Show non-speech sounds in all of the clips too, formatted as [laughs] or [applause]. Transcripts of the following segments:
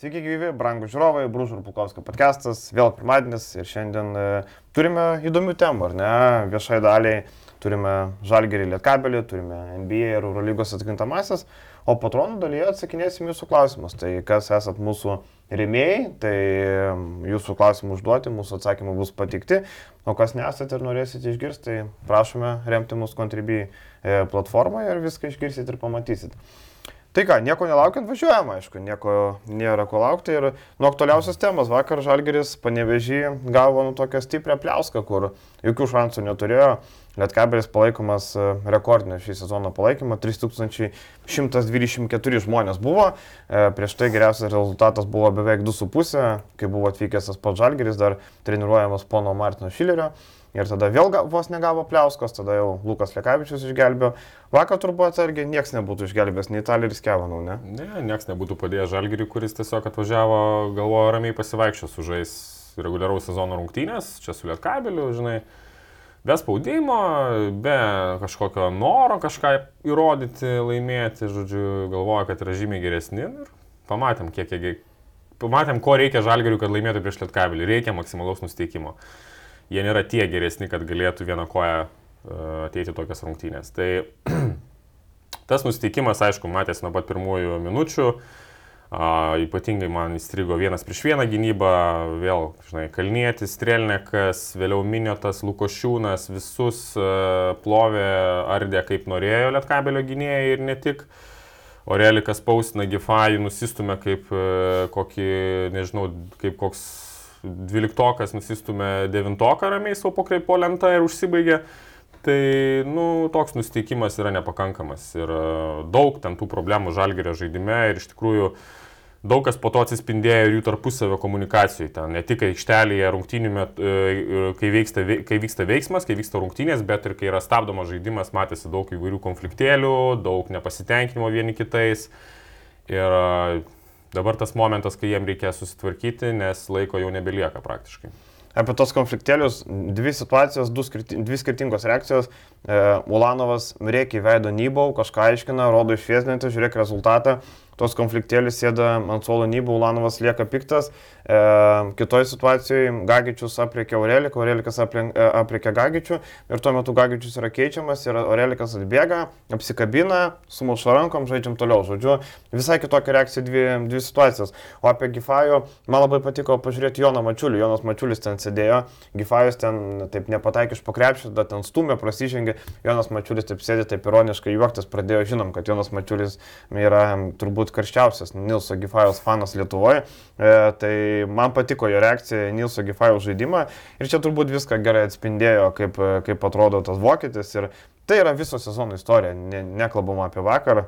Sveiki gyvi, brangų žiūrovai, Brūžų ir Pukovskio podcastas, vėl pirmadienis ir šiandien e, turime įdomių temų, ar ne? Viešai daliai turime Žalgerį Lietkabelį, turime NBA ir Eurolygos atkrintamasis, o patronų dalyje atsakinėsim jūsų klausimus. Tai kas esat mūsų rėmėjai, tai jūsų klausimų užduoti, mūsų atsakymai bus patikti, o kas nesate ir norėsite išgirsti, tai prašome remti mūsų Contribui e, platformoje ir viską išgirsit ir pamatysit. Tai ką, nieko nelaukiant važiuojam, aišku, nieko nėra ko laukti. Ir nuo aktualiausios temos vakar Žalgeris panevežį gavo nu, tokią stiprią pliauską, kur jokių šansų neturėjo. Lietkabelis palaikomas e, rekordinio šį sezoną palaikymą, 3124 žmonės buvo, e, prieš tai geriausias rezultatas buvo beveik 2,5, kai buvo atvykęs tas pats Žalgeris, dar treniruojamas pono Martino Šilerio. Ir tada vėl vos negavo pliauskos, tada jau Lukas Lekavičius išgelbėjo. Vakar turbūt atsargiai niekas nebūtų išgelbėjęs, nei Taleris Kevanau, ne? Ne, niekas nebūtų padėjęs Žalgiriui, kuris tiesiog atvažiavo, galvojo ramiai pasivaikščios, sužais reguliaraus sezono rungtynės, čia su Lietkabeliu, žinai, be spaudimo, be kažkokio noro kažką įrodyti, laimėti, žodžiu, galvoja, kad yra žymiai geresni ir pamatėm, kiek jie, pamatėm, ko reikia Žalgiriui, kad laimėtų prieš Lietkabelį, reikia maksimalaus nusteikimo jie nėra tie geresni, kad galėtų vieną koją e, ateiti tokias rungtynės. Tai [clears throat] tas nusiteikimas, aišku, matėsi nuo pat pirmųjų minučių. A, ypatingai man įstrigo vienas prieš vieną gynybą, vėl, žinai, Kalnietis, Strelnekas, vėliau Miniotas, Lukošiūnas, visus a, plovė, ardė kaip norėjo Lietkabelio gynėjai ir ne tik. Orelikas pausina Gifajų, nusistumė kaip a, kokį, nežinau, kaip koks dvyliktokas nusistumė devintoką ramiai savo pakreipo lentą ir užsibaigė. Tai, nu, toks nusteikimas yra nepakankamas ir e, daug ten tų problemų žalgerio žaidime ir iš tikrųjų daug kas po to atsispindėjo ir jų tarpusavio komunikacijoje. Ten ne tik aikštelėje rungtynių metu, e, kai, vyksta, kai vyksta veiksmas, kai vyksta rungtynės, bet ir kai yra stabdomas žaidimas, matėsi daug įvairių konfliktėlių, daug nepasitenkinimo vieni kitais. Ir dabar tas momentas, kai jiem reikės susitvarkyti, nes laiko jau nebelieka praktiškai. Apie tos konfliktėlius, dvi situacijos, skirti, dvi skirtingos reakcijos. E, Ulanovas reikia įveido Nybau, kažką aiškina, rodo išviesdinti, žiūrėk rezultatą tos konfliktėlis sėda ant suolo nybų, Ulanovas lieka piktas, e, kitoje situacijoje Gagičius apriekia Aureliką, Aurelikas apriekia Gagičių ir tuo metu Gagičius yra keičiamas ir Aurelikas atbėga, apsikabina, sumuša rankom, žaidžiam toliau. Žodžiu, visai kitokia reakcija dvi, dvi situacijos. O apie Gifajų man labai patiko pažiūrėti Joną Mačiulį, Jonas Mačiulis ten sėdėjo, Gifajus ten taip nepataikė iš pakrepšio, bet ten stumė, prasižengė, Jonas Mačiulis taip sėdė, taip ironiškai juoktis pradėjo, žinom, kad Jonas Mačiulis yra turbūt turbūt karščiausias Nilso Gifajaus fanas Lietuvoje. E, tai man patiko jo reakcija į Nilso Gifajaus žaidimą ir čia turbūt viską gerai atspindėjo, kaip, kaip atrodo tas vokietis. Ir tai yra viso sezono istorija, ne, nekalbama apie vakarą.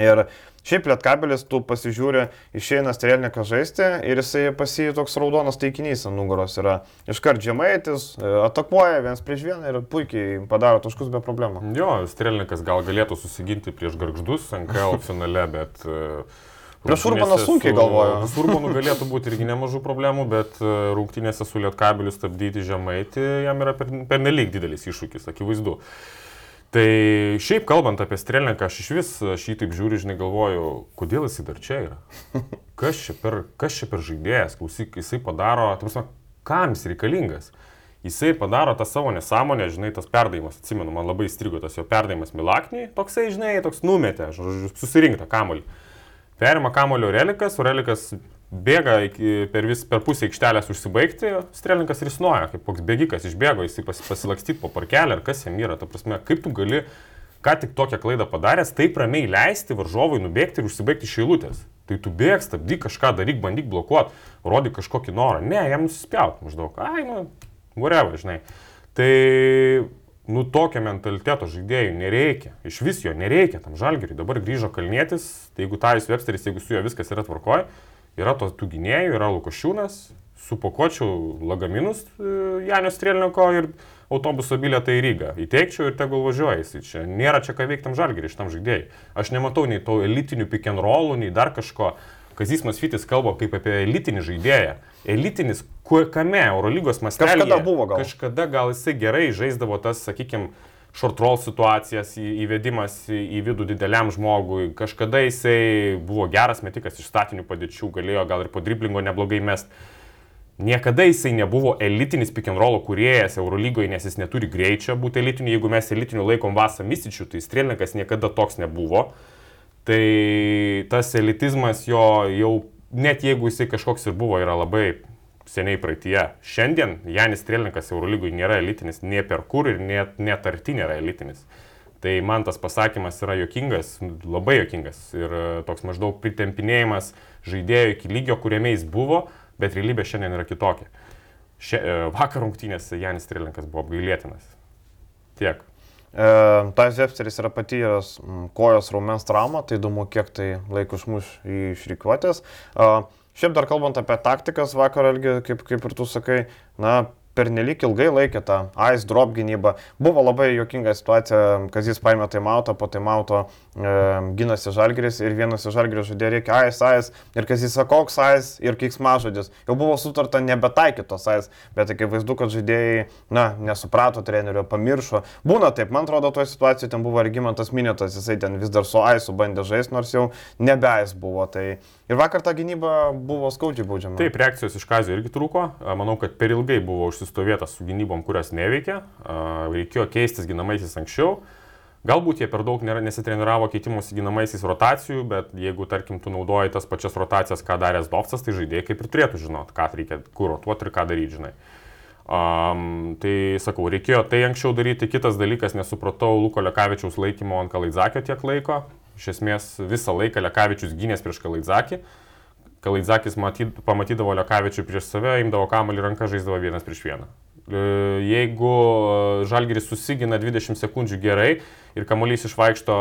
Ir šiaip lietkabelis, tu pasižiūri, išeina strėlininkas žaisti ir jisai pasijai toks raudonas taikinys ant nugaros yra. Iškart žemaitis, e, atakuoja vienas prieš vieną ir puikiai padaro taškus be problemų. Jo, strėlininkas gal galėtų susiginti prieš garždus NKL finale, bet... E, prieš Urbaną sunkiai galvoju. Su [laughs] Urbanu galėtų būti irgi nemažų problemų, bet e, rungtynėse su Lietkabiliu stabdyti žemaitį jam yra pernelyg per didelis iššūkis, akivaizdu. Tai šiaip kalbant apie Strelniką, aš iš vis, aš jį taip žiūriu, žinai, galvoju, kodėl jisai dar čia yra. [laughs] Kas čia per, kas čia per žaidėjas, klausyk, jisai padaro, prasme, kam jis reikalingas. Jisai padaro tą savo nesąmonę, žinai, tas perdavimas, atsimenu, man labai įstrigo tas jo perdavimas Milakniai, toksai, žinai, toks numetė, žodžiu, susirinktą kamolį. Perima kamolio relikas, o relikas bėga iki, per, vis, per pusę aikštelės užsibaigti, strėlininkas risnoja, kaip koks bėgikas išbėgo, jis pas, pasilakstyti po parkelį, ar kas jam yra, ta prasme, kaip tu gali, ką tik tokią klaidą padaręs, taip ramiai leisti varžovui nubėgti ir užsibaigti šeilutės. Tai tu bėg, stabdyk kažką, daryk, bandyk blokuoti, rodyk kažkokį norą. Ne, jam nusispjaut maždaug. Ai, nu, whatever, žinai. Tai, nu, tokio mentaliteto žaidėjų nereikia. Iš vis jo nereikia tam žalgeriui. Dabar grįžo kalnėtis, tai jeigu Taris Websteris, jeigu su juo viskas yra tvarkoje, yra tos tų gynėjų, yra Lukošiūnas, supakuočiau lagaminus e, Janio Strėlinko ir autobuso bilietą į Rygą. Įteikčiau ir tegul važiuoja jis. Čia nėra čia ką veikti tam žalgerį iš tam žaidėjai. Aš nematau nei to elitinių pick and rollų, nei dar kažko. Kazis Masvitis kalba kaip apie elitinį žaidėją. Elitinis, kame Eurolygos mastelėje. Kažkada buvo gal. Kažkada gal jisai gerai žaisdavo tas, sakykime, short roll situacijas, įvedimas į vidų dideliam žmogui. Kažkada jisai buvo geras metikas iš statinių padėčių, galėjo gal ir po driblingo neblogai mest. Niekada jisai nebuvo elitinis pick and roll kuriejas Eurolygoje, nes jis neturi greičio būti elitiniu. Jeigu mes elitiniu laikom Vasą Misičių, tai Strėlininkas niekada toks nebuvo. Tai tas elitizmas jo jau, net jeigu jisai kažkoks ir buvo, yra labai seniai praeitie. Šiandien Janis Strėlininkas Eurolygoje nėra elitinis, nie per kur ir net, net arti nėra elitinis. Tai man tas pasakymas yra jokingas, labai jokingas ir e, toks maždaug pritempinėjimas žaidėjo iki lygio, kuriame jis buvo, bet realybė šiandien yra kitokia. Šia, e, vakar rungtynėse Janis Strėlininkas buvo apgailėtinas. Tiek. E, Tas Zepsteris yra patyręs kojos raumens traumą, tai įdomu, kiek tai laiko išmuš iš rykiuotės. E, Šiaip dar kalbant apie taktikas vakar, Algi, kaip, kaip ir tu sakai, na, pernelik ilgai laikė tą ice drop gynybą. Buvo labai jokinga situacija, kad jis paėmė taimauto, po taimauto e, gynasi žalgris ir vienas iš žalgris žaidė reikia ice, ice ir kas jis sako, koks ice ir kiks mažodis. Jau buvo sutarta nebetaikyti tos ice, bet akivaizdu, kad žaidėjai, na, nesuprato trenerio, pamiršo. Būna taip, man atrodo, toje situacijoje ten buvo Regimantas Minėtas, jisai ten vis dar su ice bandė žaisti, nors jau nebe ice buvo. Tai Ir vakar ta gynyba buvo skaudžiai baudžiama. Taip, reakcijos iš Kazio irgi trūko. Manau, kad per ilgai buvo užsistovėtas su gynybom, kurios neveikia. Reikėjo keistis ginamaisiais anksčiau. Galbūt jie per daug nesitreniravo keitimus ginamaisiais rotacijų, bet jeigu, tarkim, tu naudoji tas pačias rotacijas, ką darė Zdovcas, tai žaidėjai kaip ir turėtų žinot, ką reikia, kur rotuoti ir ką daryti, žinai. Um, tai sakau, reikėjo tai anksčiau daryti. Kitas dalykas, nesupratau Luko Lekavičiaus laikymo ant Kalaidzakio tiek laiko. Iš esmės visą laiką Lekavičius gynės prieš Kalaidzakį. Kalaidzakis matyt, pamatydavo Lekavičių prieš save, imdavo kamalį ranką, žaisdavo vienas prieš vieną. E, jeigu Žalgiris susigina 20 sekundžių gerai ir kamuolys išvaikšto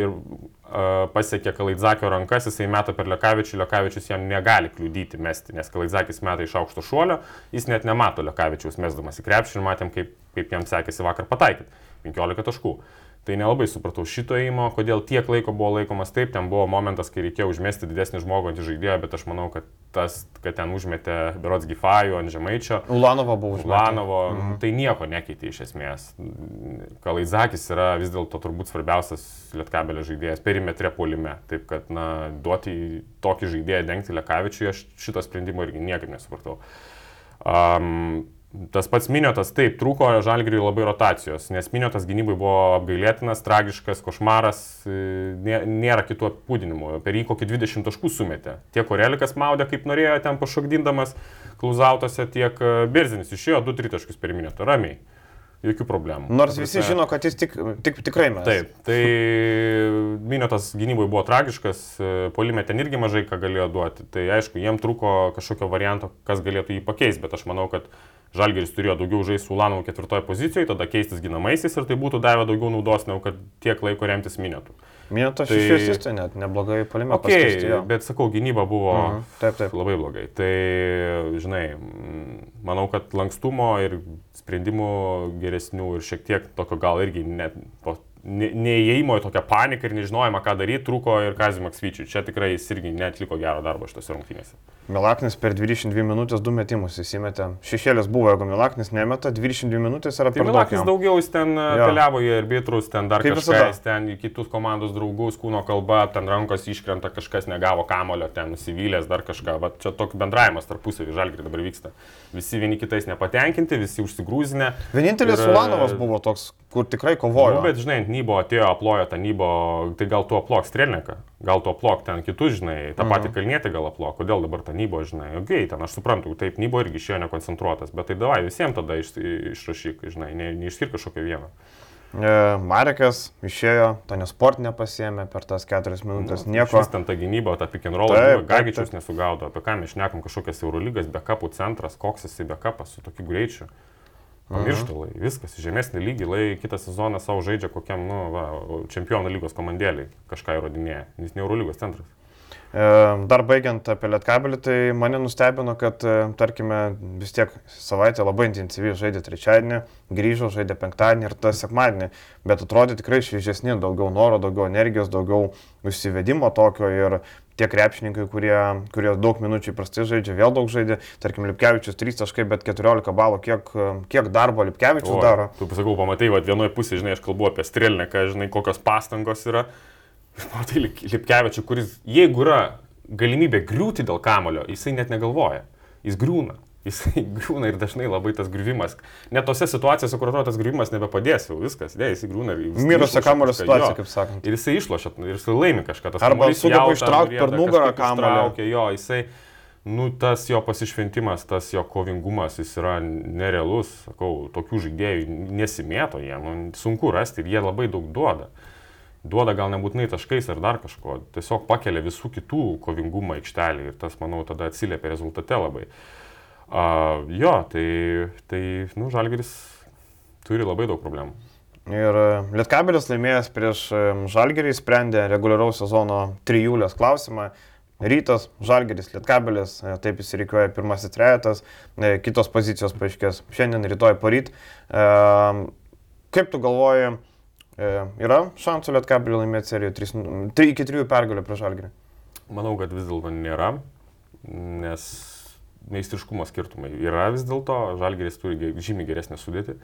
ir uh, pasiekia Kalaidzakio rankas, jisai meta per Lekavičių, Lekavičius jam negali kliudyti mesti, nes Kalaidzakis meta iš aukšto šuolio, jis net nemato Lekavičiaus mesdamas į krepšį ir matėm, kaip, kaip jam sekėsi vakar pataikyti. 15 taškų. Uh, Tai nelabai supratau šito įimo, kodėl tiek laiko buvo laikomas taip, ten buvo momentas, kai reikėjo užmesti didesnį žmogų ant žaidėjo, bet aš manau, kad tas, kad ten užmetė Berots Gifajų ant Žemaičio. Ulanovo buvo užmetęs. Ulanovo, mhm. tai nieko nekeitė iš esmės. Kalaizakis yra vis dėlto turbūt svarbiausias Lietkabelio žaidėjas perimetre polime. Taip kad, na, duoti tokį žaidėją dengti Lekavičiui, aš šito sprendimo irgi niekaip nesupratau. Um, Tas pats miniotas, taip, trūko žalgiriui labai rotacijos, nes miniotas gynybai buvo apgailėtinas, tragiškas, košmaras, e, nėra kitų apūdinimų. Per jį kokį 20 taškų sumetė. Tiek Orelikas maudė, kaip norėjo ten pašokdindamas klauzautose, tiek e, Birzinis išėjo 2-3 taškus per miniotą, ramiai. Jokių problemų. Nors visi žino, kad jis tik, tik, tikrai mes. Taip, tai miniotas gynybai buvo tragiškas, e, polime ten irgi mažai ką galėjo duoti. Tai aišku, jiem trūko kažkokio varianto, kas galėtų jį pakeisti, bet aš manau, kad Žalgeris turėjo daugiau žaisti Ulanovo ketvirtoje pozicijoje, tada keistis ginamaisiais ir tai būtų davę daugiau naudos, negu kad tiek laiko remtis minėtų. Minėtas tai, šešis tai net neblogai palime. Okay, paskirti, bet sakau, gynyba buvo uh mhm. -huh. taip, taip. labai blogai. Tai, žinai, manau, kad lankstumo ir sprendimų geresnių ir šiek tiek tokio gal irgi net po neįėjimo į tokią paniką ir nežinojimą, ką daryti, trūko ir Kazimak Svyčiui. Čia tikrai jis irgi netliko gero darbo šitose rungtynėse. Milaknis per 22 minutės du metimus įsimetė. Šešėlis buvo, jeigu Milaknis nemeta, 22 minutės yra tai per daug. Milaknis daugiau jis ten keliavo į arbitrus, ten dar Kaip kažką, jis ten į kitus komandos draugus, kūno kalba, ten rankos iškrenta, kažkas negavo kamulio, ten nusivylęs, dar kažką. Va čia toks bendravimas tarpusavį žalgri dabar vyksta. Visi vieni kitais nepatenkinti, visi užsigrūzinę. Vienintelis ir, Ulanovas buvo toks, kur tikrai kovojo. Nu, bet žinai, Nybo atėjo, aplojo tą Nybo, tai gal tu aplok strėlininką, gal tu aplok ten kitus, žinai, tą mhm. patį kalnėtį gal aplok, kodėl dabar tą Nybo, žinai, okei, okay, ten aš suprantu, taip Nybo irgi išėjo nekoncentruotas, bet tai davai visiems tada iš, išrašyk, žinai, ne, neišskirk kažkokią vieną. E, Marekas išėjo, to nesportinę pasiemė per tas keturias minutės, nu, nieko. Vis ten ta pick and roll, Gagičius nesugaudo, apie ką mes šnekam, kažkokias Eurolygas, backupų centras, koks jisai backupas su tokiu greičiu. Pamiršta, lai, viskas, žemesnį lygį, lai kitą sezoną savo žaidžia kokiam, nu, va, čempionų lygos komandėliai, kažką įrodinėja, jis ne Eurolygos centras. E, dar baigiant apie Lietkabelį, tai mane nustebino, kad, e, tarkime, vis tiek savaitė labai intensyviai žaidė trečiadienį, grįžo, žaidė penktadienį ir tą sekmadienį, bet atrodė tikrai šviežesni, daugiau noro, daugiau energijos, daugiau užsivedimo tokio ir tie krepšininkai, kurie, kurie daug minučių įprastai žaidžia, vėl daug žaidė, tarkim, Lipkevičius 3 taškai, bet 14 balų, kiek, kiek darbo Lipkevičius o, daro. Tu pasakau, pamatai, va, vienoje pusėje, žinai, aš kalbu apie Strelniką, žinai, kokios pastangos yra. [laughs] Matai, Lipkevičius, kuris, jeigu yra galimybė griūti dėl kamulio, jisai net negalvoja. Jis griūna jisai [laughs] griūna ir dažnai labai tas griuvimas. Net tose situacijose, kur atrodo tas griuvimas nebepadės, jau viskas, ne, jisai griūna ir... Mirusio kamulio situacija, jo, kaip sakant. Ir jisai išlošia, ir jisai laimi kažką. Arba sugeba ištraukti per nugarą kamulio. Jo, jisai, nu, tas jo pasišventimas, tas jo kovingumas, jis yra nerealus, sakau, tokių žaidėjų nesimėto jie, nu, sunku rasti ir jie labai daug duoda duoda gal nebūtinai taškais ar dar kažko, tiesiog pakelia visų kitų kovingumą aikštelį ir tas, manau, tada atsiliepia rezultate labai. Uh, A, jo, tai, tai nu, Žalgiris turi labai daug problemų. Ir e, Lietkabelis laimėjęs prieš e, Žalgirį sprendė reguliaraus sezono trijulės klausimą. Rytas, Žalgeris, Lietkabelis, e, taip įsireikiuoja pirmasis trejetas, kitos pozicijos paaiškės šiandien, rytoj, poryt. Kaip tu galvoji, yra šansų Lietkabelį laimėti seriją 3, iki 3 pergalių prieš Žalgerį? Manau, kad vis dėlto nėra, nes meistriškumo skirtumai yra vis dėlto, Žalgeris turi žymiai geresnę sudėtį.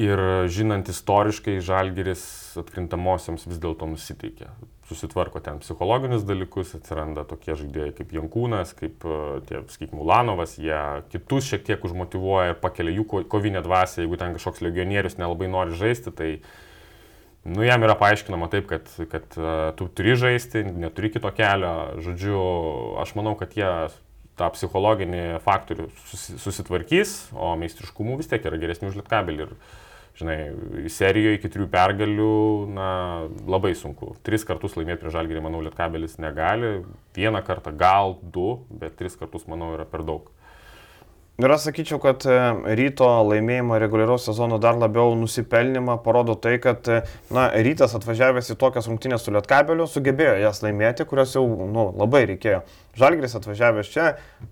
Ir žinant istoriškai, Žalgeris atkrintamosioms vis dėlto nusiteikia. Susitvarko ten psichologinius dalykus, atsiranda tokie žaidėjai kaip Jankūnas, kaip e, tie, sakykime, Ulanovas, jie kitus šiek tiek užmotivuoja pakelia jų kovinę dvasę, jeigu ten kažkoks legionierius nelabai nori žaisti, tai nu, jam yra paaiškinama taip, kad, kad uh, tu turi žaisti, neturi kito kelio. Žodžiu, aš manau, kad jie tą psichologinį faktorių susitvarkys, o meistriškumų vis tiek yra geresni už Lietkabelį. Ir, žinai, serijoje iki trijų pergalių, na, labai sunku. Tris kartus laimėti prieš Žalgirį, manau, Lietkabelis negali. Vieną kartą, gal du, bet tris kartus, manau, yra per daug. Ir aš sakyčiau, kad e, ryto laimėjimo reguliaraus sezono dar labiau nusipelnimą parodo tai, kad e, na, rytas atvažiavęs į tokias rungtynės su Lietkabeliu sugebėjo jas laimėti, kurios jau nu, labai reikėjo. Žalgris atvažiavęs čia,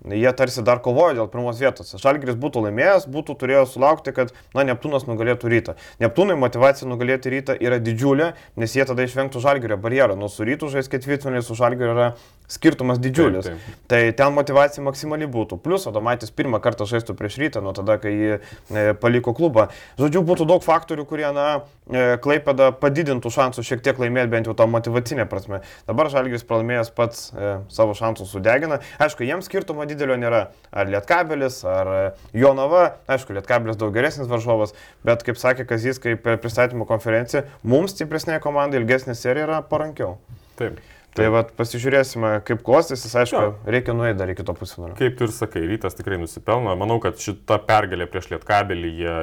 jie tarsi dar kovojo dėl pirmos vietos. Žalgris būtų laimėjęs, būtų turėjęs sulaukti, kad na, Neptūnas nugalėtų rytą. Neptūnai motivacija nugalėti rytą yra didžiulė, nes jie tada išvengtų Žalgirio barjerą. Nuo su rytų žais ketvirtfinalį su Žalgiriu yra skirtumas didžiulis. Taip, taip. Tai ten motivacija maksimali būtų. Plus, Adomaitis pirmą kartą žaistų prieš rytą, nuo tada, kai jį e, paliko klubą. Žodžiu, būtų daug faktorių, kurie, na, e, Klaipėda padidintų šansų šiek tiek laimėti bent jau tą motivacinę prasme. Dabar Žalgiris pralaimėjęs pats e, savo šansus sudegina. Aišku, jiems skirtumo didelio nėra. Ar Lietkabelis, ar e, Jonava. Aišku, Lietkabelis daug geresnis varžovas, bet kaip sakė Kazys, kaip per pristatymo konferenciją, mums stipresnė komanda ilgesnė serija yra parankiau. Taip. Tai vad pasižiūrėsime, kaip klostysis, aišku, ja. reikia nueiti dar iki to pusfinalio. Kaip tu ir sakai, rytas tikrai nusipelno. Manau, kad šita pergalė prieš Lietkabelį, jie,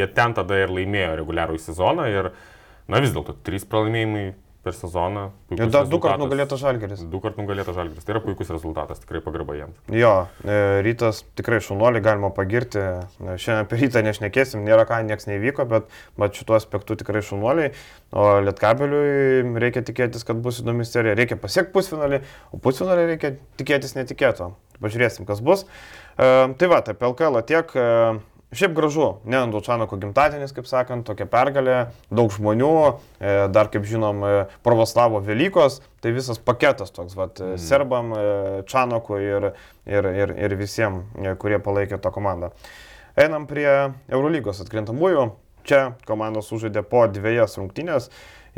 jie ten tada ir laimėjo reguliarų sezoną ir, na vis dėlto, trys pralaimėjimai per sezoną. Ir dar du kartus nugalėtas žalgeris. Du kartus nugalėtas žalgeris. Tai yra puikus rezultatas, tikrai pagarba jiems. Jo, e, rytas tikrai šunuolį galima pagirti. Šiandien apie rytą nešnekėsim, nėra ką, niekas nevyko, bet, bet šituo aspektu tikrai šunuoliai. O Lietkabeliui reikia tikėtis, kad bus įdomi serija. Reikia pasiekti pusfinalį, o pusfinalį reikia tikėtis netikėto. Pažiūrėsim, kas bus. E, tai va, apie LKL tiek. E, Šiaip gražu, ne ant Lučanako gimtadienis, kaip sakant, tokia pergalė, daug žmonių, e, dar kaip žinom, e, pravoslavo Velykos, tai visas paketas toks, vat, mm. serbam, e, Čanakui ir, ir, ir, ir visiems, kurie palaikė tą komandą. Einam prie Eurolygos atkrintamųjų. Čia komandos sužaidė po dviejas rungtynės.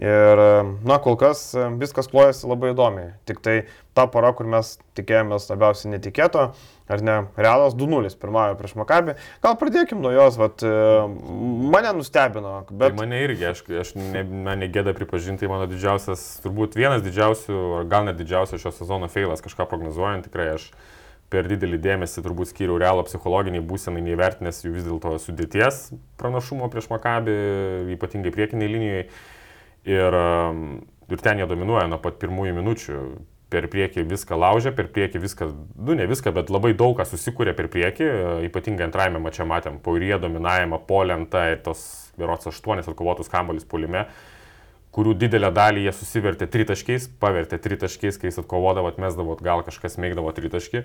Ir, na, kol kas viskas klojasi labai įdomiai. Tik tai ta para, kur mes tikėjomės labiausiai netikėto, ar ne, Realas 2-0 pirmąją prieš Makabį. Gal pradėkim nuo jos, vat, mane nustebino. Bet... Tai mane irgi, aš, aš ne, man negėda pripažinti, tai mano didžiausias, turbūt vienas didžiausių, ar gal net didžiausias šio sezono feilas, kažką prognozuojant, tikrai aš per didelį dėmesį turbūt skyriau Realo psichologiniai būsenai, neįvertinęs jų vis dėlto sudėties pranašumo prieš Makabį, ypatingai priekiniai linijoje. Ir, ir ten jie dominuoja nuo pat pirmųjų minučių per priekį viską laužė, per priekį viską, nu ne viską, bet labai daug ką susikūrė per priekį, ypatingai antrajame mače matėm, paurie dominavimą, polentą ir tos berots aštuonis atkovotus kamolius polime, kurių didelę dalį jie susivertė tritaškiais, pavertė tritaškiais, kai jis atkovodavo, atmesdavo, gal kažkas mėgdavo tritaškį.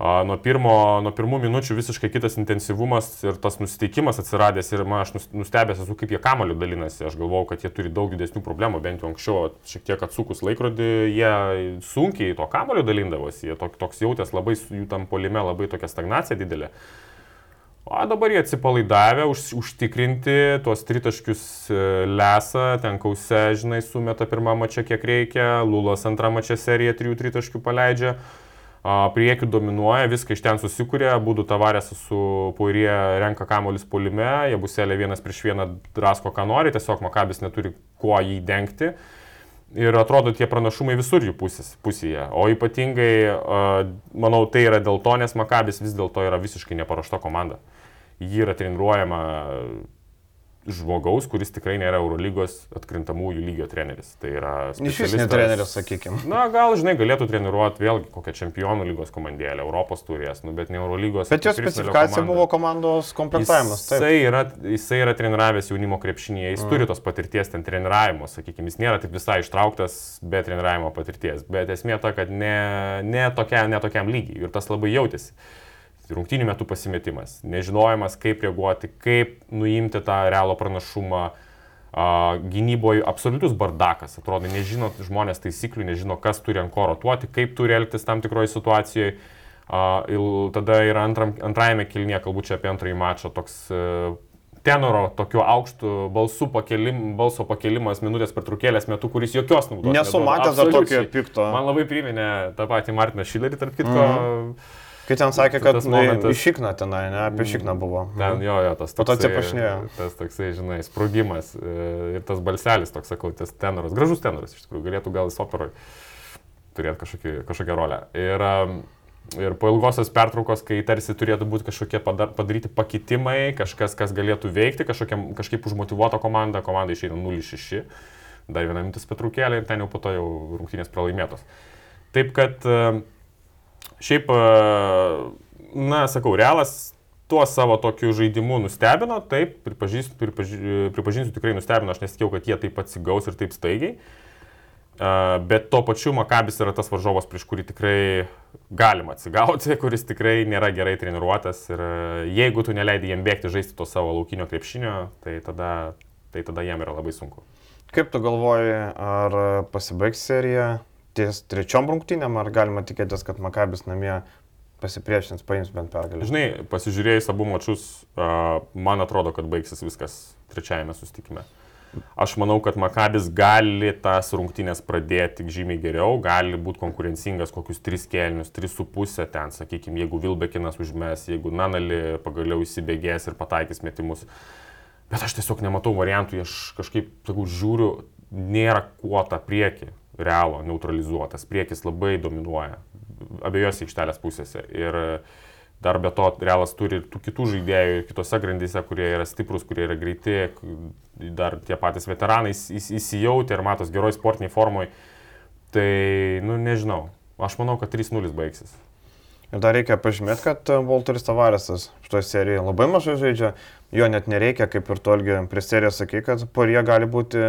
Nuo, pirmo, nuo pirmų minučių visiškai kitas intensyvumas ir tas nusiteikimas atsiradęs ir man aš nustebęs esu, kaip jie kamoliu dalinasi. Aš galvau, kad jie turi daug didesnių problemų, bent jau anksčiau, šiek tiek atsukus laikrodį, jie sunkiai to kamoliu dalindavosi, jie toks jautęs labai, jų tam polime labai tokia stagnacija didelė. O dabar jie atsipalaidavę, už, užtikrinti tuos tritaškius e, lesą, ten kause, žinai, sumeta pirmą mačią kiek reikia, Lulas antrą mačią seriją trijų tritaškių paleidžia priekių dominuoja, viską iš ten susikūrė, būdų tavarės su Poirie renka kamolis polime, jie buselė vienas prieš vieną drasko, ką nori, tiesiog Makabis neturi kuo jį dengti. Ir atrodo, tie pranašumai visur jų pusės, pusėje. O ypatingai, manau, tai yra dėl to, nes Makabis vis dėlto yra visiškai neparuošta komanda. Ji yra treniruojama žmogaus, kuris tikrai nėra Eurolygos atkrintamųjų lygio treneris. Tai yra... Ne treneris, sakykime. Na, gal, žinai, galėtų treniruoti vėlgi kokią čempionų lygos komandėlę, Europos turės, nu, bet ne Eurolygos. Bet jo specifikacija komanda. buvo komandos komplektavimas. Jisai yra, jisai yra treniravęs jaunimo krepšinėje, jis mm. turi tos patirties ten treniravimo, sakykime, jis nėra taip visai ištrauktas be treniravimo patirties, bet esmė ta, kad ne, ne, tokia, ne tokiam lygiai ir tas labai jautėsi rungtynių metų pasimetimas, nežinojimas, kaip reaguoti, kaip nuimti tą realų pranašumą. Gynyboje absoliutus bardakas, atrodo, nežino žmonės taisyklių, nežino, kas turi ant ko rotuoti, kaip turi elgtis tam tikroje situacijoje. Ir tada yra antram, antrajame kilnie, kalbu čia apie antrąjį mačą, toks uh, tenoro tokiu aukštu balsu pakelim, balso pakelimas minutės pertraukėlės metu, kuris jokios naudos. Nesu matęs dar tokio pikto. Man labai priminė tą patį Martiną Šilerį, tarp kitko. Mm -hmm Kai ten sakė, kad tas momentas... Išikna tenai, ne, apie Išikną buvo. Ten jo, jo, tas toksai. Po to atsiprašinėjo. Tas toksai, žinai, sprogimas e, ir tas balselis, toks sakau, tas tenoras, gražus tenoras, iš tikrųjų, galėtų gal jis operoj turėti kažkokį, kažkokią rolę. Ir, ir po ilgosios pertraukos, kai tarsi turėtų būti kažkokie padaryti pakitimai, kažkas, kas galėtų veikti, kažkokia, kažkaip užmotivuota komanda, komanda išeina 0-6, dar vieną mintis pertraukėlę ir ten jau po to jau rungtynės pralaimėtos. Taip kad uh, Šiaip, e, na, sakau, realas tuo savo tokiu žaidimu nustebino, taip, pripažįsiu, pripažįsiu, pripažįsiu tikrai nustebino, aš nesitikėjau, kad jie taip atsigaus ir taip staigiai. Uh, bet tuo pačiu Makabis yra tas varžovas, prieš kurį tikrai galima atsigauti, [laughs] kuris tikrai nėra gerai treniruotas ir uh, jeigu tu neleidai jam bėgti žaisti to savo laukinio krepšinio, tai tada, tai tada jam yra labai sunku. Kaip tu galvoji, ar pasibaigs serija ties trečiom rungtynėm, ar galima tikėtis, kad Makabis namie pasipriešins, paims bent pergalę? Žinai, pasižiūrėjus abu mačius, man atrodo, kad baigsis viskas trečiajame sustikime. Aš manau, kad Makabis gali tas rungtynės pradėti žymiai geriau, gali būti konkurencingas kokius 3 kelnius, 3,5 ten, sakykime, jeigu Vilbekinas užmes, jeigu Nanali pagaliau įsibėgės ir pataikys metimus. Bet aš tiesiog nematau variantų, aš kažkaip, sakau, žiūriu, nėra kuo tą priekį realo neutralizuotas, priekis labai dominuoja abiejose aikštelės pusėse. Ir dar be to realas turi ir tų kitų žaidėjų kitose grandyse, kurie yra stiprus, kurie yra greiti, dar tie patys veteranai įsijauti ir matos geroj sportiniai formoj. Tai, nu nežinau, aš manau, kad 3-0 baigsis. Ir dar reikia pažymėti, kad Volteris Tavaresas šitoje serijoje labai mažai žaidžia, jo net nereikia, kaip ir tolgi prie serijos sakai, kad Porie gali būti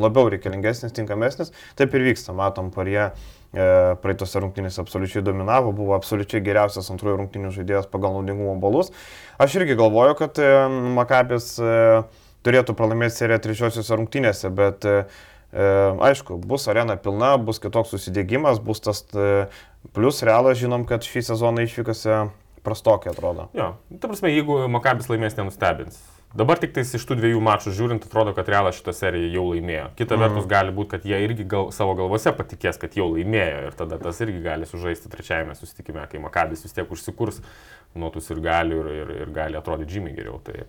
labiau reikalingesnis, tinkamesnis. Taip ir vyksta, matom, Porie e, praeitose rungtynėse absoliučiai dominavo, buvo absoliučiai geriausias antrųjų rungtynių žaidėjas pagal naudingumo balus. Aš irgi galvoju, kad e, Makabis e, turėtų pralaimėti seriją trečiosiuose rungtynėse, bet e, e, aišku, bus arena pilna, bus kitoks susidėgymas, bus tas e, plus realas, žinom, kad šį sezoną išvykose prastokai atrodo. Jo, ta prasme, jeigu Makabis laimės, nenustebins. Dabar tik tais iš tų dviejų mačų žiūrint, atrodo, kad Realas šitą seriją jau laimėjo. Kita mm. vertus gali būti, kad jie irgi gal, savo galvose patikės, kad jau laimėjo ir tada tas irgi gali sužaisti trečiajame susitikime, kai Makabis vis tiek užsikurs nuotus ir gali ir, ir, ir gali atrodyti žymiai geriau. Tai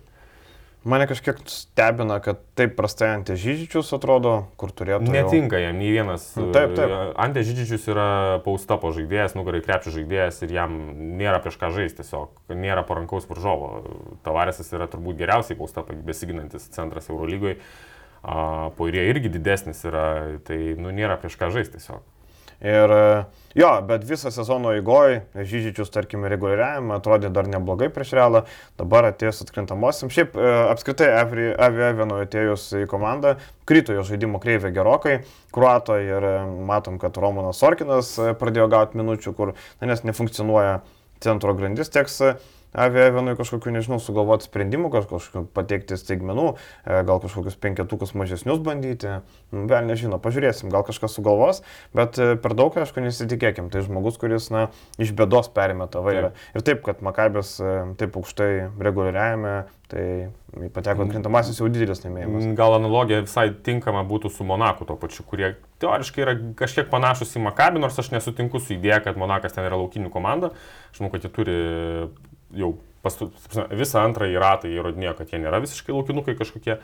Mane kažkiek stebina, kad taip prastai Ante Žydžičius atrodo, kur turėtų. Netinka jam nei vienas. Nu, taip, taip. Ante Žydžičius yra pausta po žaidėjas, nugarai krepšio žaidėjas ir jam nėra prieš ką žaisti, tiesiog nėra parankaus varžovo. Tavaresas yra turbūt geriausiai pausta besiginantis centras Eurolygoje. Po ir jie irgi didesnis yra, tai nu, nėra prieš ką žaisti tiesiog. Ir jo, bet visą sezono įgoj, Žyžičius, tarkim, reguliariavimą atrodė dar neblogai prieš realą, dabar atėjus atkrintamosiam. Šiaip e, apskritai Avi Eveno atėjus į komandą, krito jo žaidimo kreivė gerokai, kruato ir e, matom, kad Romanas Sorkinas e, pradėjo gauti minučių, kur, na, nes nefunkcionuoja centro grandis teks Aviavenui kažkokiu, nežinau, sugalvoti sprendimų, kažkokiu pateikti staigmenų, e, gal kažkokius penketukus mažesnius bandyti. Vėl nežinau, pažiūrėsim, gal kažkas sugalvos, bet e, per daug, aišku, nesitikėkim. Tai žmogus, kuris, na, iš bėdos perėmė tą vairą. Taip. Ir taip, kad Makabės e, taip aukštai reguliariajame, tai pateko krintamasis jau didelis laimėjimas. Gal analogija visai tinkama būtų su Monaku to pačiu, kurie teoriškai yra kažkiek panašus į Makabį, nors aš nesutinku su idėja, kad Monakas ten yra laukinių komanda. Aš manau, kad jie turi jau pastu, visą antrąjį ratą įrodinėjo, kad jie nėra visiškai laukinukai kažkokie,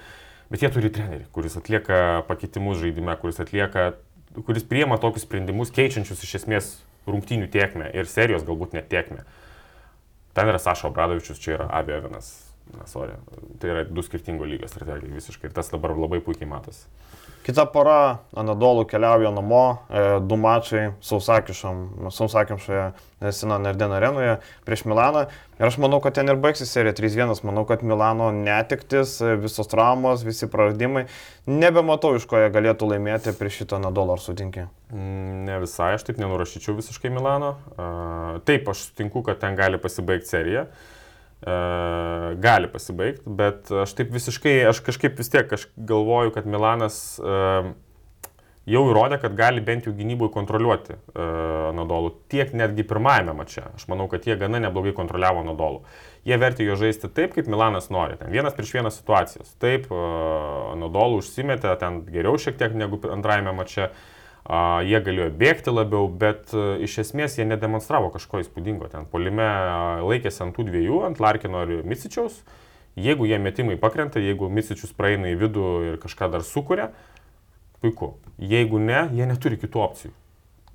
bet jie turi trenerį, kuris atlieka pakeitimus žaidime, kuris atlieka, kuris priema tokius sprendimus, keičiančius iš esmės rungtynių tiekmę ir serijos galbūt net tiekmę. Ten yra Sašo Obradovičius, čia yra Abievinas. Na, sorry. Tai yra du skirtingo lygio strategijai visiškai ir tas dabar labai puikiai matosi. Kita pora, Anadolų keliauja namo, e, du mačai sausakimšoje Sinan Erdeno arenoje prieš Milaną. Ir aš manau, kad ten ir baigsis serija 3-1. Manau, kad Milano netiktis, e, visos traumos, visi praradimai. Nebematau, iš ko jie galėtų laimėti prieš šitą Anadolą, ar sutinki? Mm, ne visai, aš taip nenurašyčiau visiškai Milano. Taip, aš sutinku, kad ten gali pasibaigti serija. Uh, gali pasibaigti, bet aš taip visiškai, aš kažkaip vis tiek aš galvoju, kad Milanas uh, jau įrodė, kad gali bent jau gynybui kontroliuoti uh, Nadolų. Tiek netgi pirmajame mače. Aš manau, kad jie gana neblogai kontroliavo Nadolų. Jie vertė jo žaisti taip, kaip Milanas nori. Ten vienas prieš vieną situacijas. Taip, uh, Nadolų užsimetė ten geriau šiek tiek negu antrajame mače. Uh, jie galėjo bėgti labiau, bet e, iš esmės jie nedemonstravo kažko įspūdingo. Ten polime laikėsi ant tų dviejų, ant Larkino ir Misičiaus. Jeigu jie metimai pakrenta, jeigu Misičius praeina į vidų ir kažką dar sukuria, puiku. Jeigu ne, jie neturi kitų opcijų.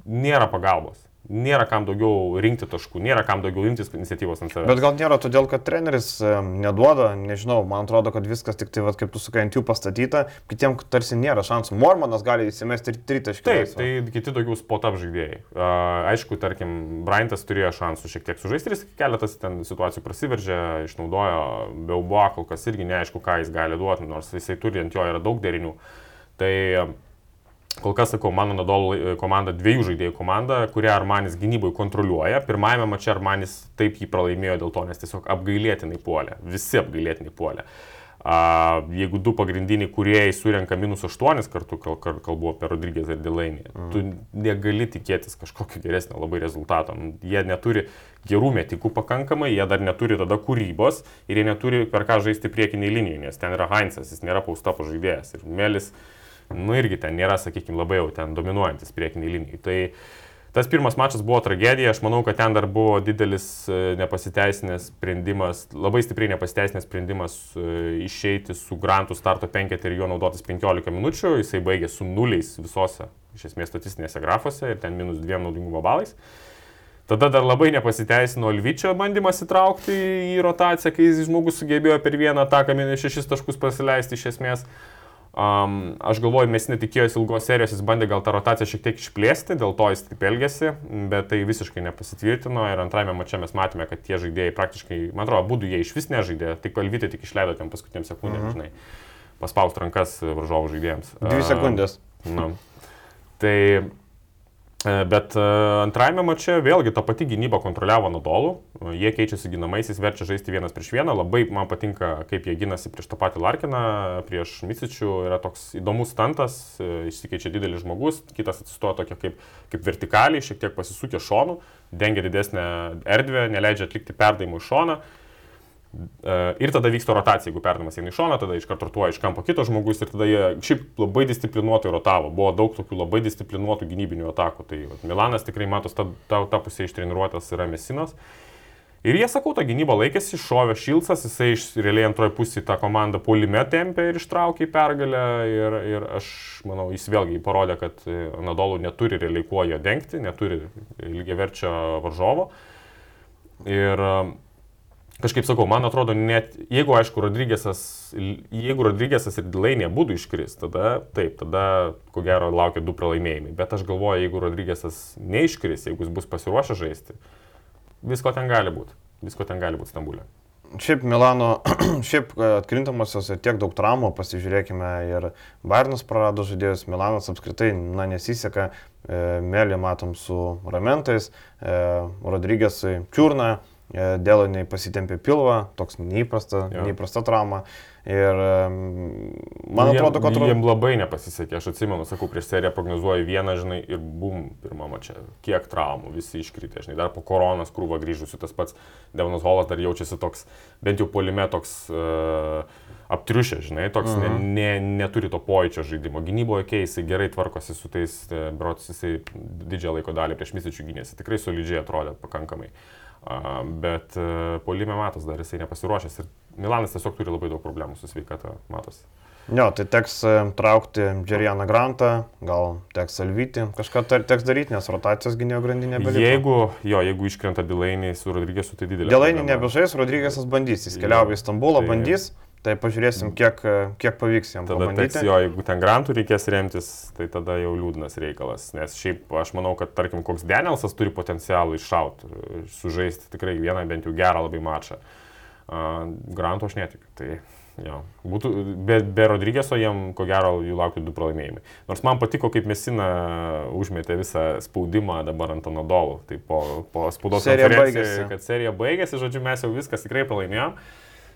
Nėra pagalbos nėra kam daugiau rinkti taškų, nėra kam daugiau imtis iniciatyvos ant savęs. Bet gal nėra todėl, kad treneris neduoda, nežinau, man atrodo, kad viskas tik tai, vat, kaip tu sakai, ant jų pastatyta, kitiems tarsi nėra šansų. Mormanas gali įsimesti ir tritaškį. Taip, tai kiti daugiau spot-up žaidėjai. Aišku, tarkim, Bryantas turėjo šansų šiek tiek sužaisti ir keletas ten situacijų prasiveržė, išnaudojo Beubo, kol kas irgi neaišku, ką jis gali duoti, nors jisai turi ant jo yra daug derinių. Tai Kol kas sakau, mano Nadol e, komanda dviejų žaidėjų komanda, kurią Armanis gynybai kontroliuoja. Pirmajame mače Armanis taip jį pralaimėjo dėl to, nes tiesiog apgailėtinai puolė. Visi apgailėtinai puolė. A, jeigu du pagrindiniai kuriejai surenka minus 8 kartų, kal, kal, kalbu apie Rodrygės ir Delainį, mm. tu negali tikėtis kažkokio geresnio labai rezultato. Jie neturi gerų metikų pakankamai, jie dar neturi tada kūrybos ir jie neturi per ką žaisti priekiniai linijai, nes ten yra Heinzas, jis nėra paustapo žaidėjas. Ir Melis nu irgi ten nėra, sakykime, labai jau ten dominuojantis priekiniai linijai. Tai tas pirmas mačas buvo tragedija, aš manau, kad ten dar buvo didelis e, nepasiteisinęs sprendimas, labai stipriai nepasiteisinęs sprendimas e, išeiti su Grantų starto penketį ir juo naudotis 15 minučių, jisai baigė su nuliais visose, iš esmės, statistinėse grafuose ir ten minus dviem naudingumo balais. Tada dar labai nepasiteisino Lvyčio bandymas įtraukti į rotaciją, kai žmogus sugebėjo per vieną ataką šešis taškus pasileisti iš esmės. Um, aš galvoju, mes netikėjomės ilgos serijos, jis bandė gal tą rotaciją šiek tiek išplėsti, dėl to jis taip elgėsi, bet tai visiškai nepasitvirtino ir antrajame mače mes matėme, kad tie žaidėjai praktiškai, man atrodo, būdų jie iš vis nežaidė, tik kalvyti tik išleido ten paskutiniam sekundėm, mhm. žinai, paspaust rankas varžovų žaidėjams. Dvi sekundės. Uh, na. Tai bet e, antrajame mače vėlgi ta pati gynyba kontroliavo Nadolų, e, jie keičiasi ginamaisiais, verčia žaisti vienas prieš vieną, labai man patinka, kaip jie ginasi prieš tą patį Larkiną, prieš Misičių, yra toks įdomus stantas, išsikeičia didelis žmogus, kitas atsistoja tokia kaip, kaip vertikaliai, šiek tiek pasisukė šonu, dengia didesnę erdvę, neleidžia atlikti perdavimų iš šoną. E, ir tada vyksta rotacija, jeigu perdamas eina į šoną, tada iš karto rotuoja iš kampo kitas žmogus ir tada jie šiaip labai disciplinuotai rotavo. Buvo daug tokių labai disciplinuotų gynybinių atakų. Tai vat, Milanas tikrai matos, ta, ta, ta pusė ištreniruotas yra Mesinas. Ir jie, sakau, tą gynybą laikėsi, šovė Šilsas, jisai iš realiai antroji pusė tą komandą polime tempė ir ištraukė į pergalę. Ir, ir aš manau, jis vėlgi parodė, kad Nadolų neturi realiai kuo jo dengti, neturi lygiaverčio varžovo. Ir kažkaip sakau, man atrodo, net jeigu, aišku, Rodrygėsas, jeigu Rodrygėsas ir Dilainė būtų iškris, tada taip, tada ko gero laukia du pralaimėjimai. Bet aš galvoju, jeigu Rodrygėsas neiškris, jeigu jis bus pasiruošęs žaisti, visko ten gali būti. Visko ten gali būti Stambulė. Šiaip Milano, [clears throat] šiaip e, atkrintamosios ir tiek daug traumų, pasižiūrėkime, ir Bairnas prarado žaidėjus, Milanas apskritai, na, nesiseka, e, Melį matom su Ramentais, e, Rodrygėsui Čiurna, e, Dėloniai pasitempė pilvą, toks neįprasta, Jo. neįprasta trauma. Ir man jiem- atrodo, kad... Jiem labai nepasisekė, aš atsimenu, sakau, prieš seriją prognozuoju vieną, žinai, ir bum, pirmą mačią, kiek traumų, visi iškritė, žinai, dar po koronas krūvą grįžusių, tas pats Devonas Holas dar jaučiasi toks, bent jau polime toks uh, aptriušę, žinai, toks uh -huh. ne, ne, neturi to pojūčio žaidimo. Gynyboje keisai gerai tvarkosi su tais, e, brots, jisai didžiąją laiko dalį prieš misičių gynėsi, tikrai solidžiai atrodė pakankamai. Uh, bet uh, polime matos dar jisai nepasiruošęs ir Milanas tiesiog turi labai daug problemų su sveikata, matosi. Jo, tai teks e, traukti Džerianą Grantą, gal teks Alvyti, kažką tar- teks daryti, nes rotacijos gynėjo grandinė beliko. Jeigu, jo, jeigu iškrenta Dilainiai su Rodrygėsu, tai didelė. Problema. nebežais, Rodrygėsas bandys, jis keliauja į Stambulą, Tai- bandys, tai pažiūrėsim, kiek, kiek pavyks jam Tada teks pabandyti. jo, jeigu ten grantų reikės remtis, tai tada jau liūdnas reikalas. Nes šiaip aš manau, kad tarkim koks Danielsas turi potencialą iššauti, sužaisti tikrai vieną bent jau gerą labai mačą. Uh, grantų aš netikiu. Tai jo, būtų, be, be Rodrygėso jiem ko gero jų lauktų du pralaimėjimai. Nors man patiko, kaip Mesina užmetė visą spaudimą dabar ant Anadolų. Tai po, po spaudos baigėsi. kad serija baigėsi, žodžiu, mes jau viskas tikrai pralaimėjom.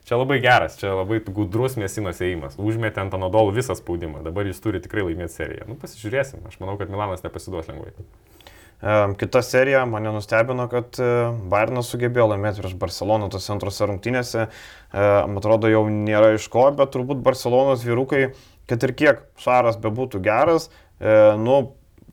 Čia labai geras, čia labai gudrus mėsinos įėjimas. Užmetė ant Anadolų visą spaudimą, dabar jis turi tikrai laimėti seriją. Nu, pasižiūrėsim, aš manau, kad Milanas nepasiduos lengvai. Kita serija mane nustebino, kad e, Bayernas sugebėjo laimėti prieš Barceloną tose antrose rungtynėse. E, Man atrodo, jau nėra iš ko, bet turbūt Barcelonos vyrukai, kad ir kiek Šaras bebūtų geras, e, nu,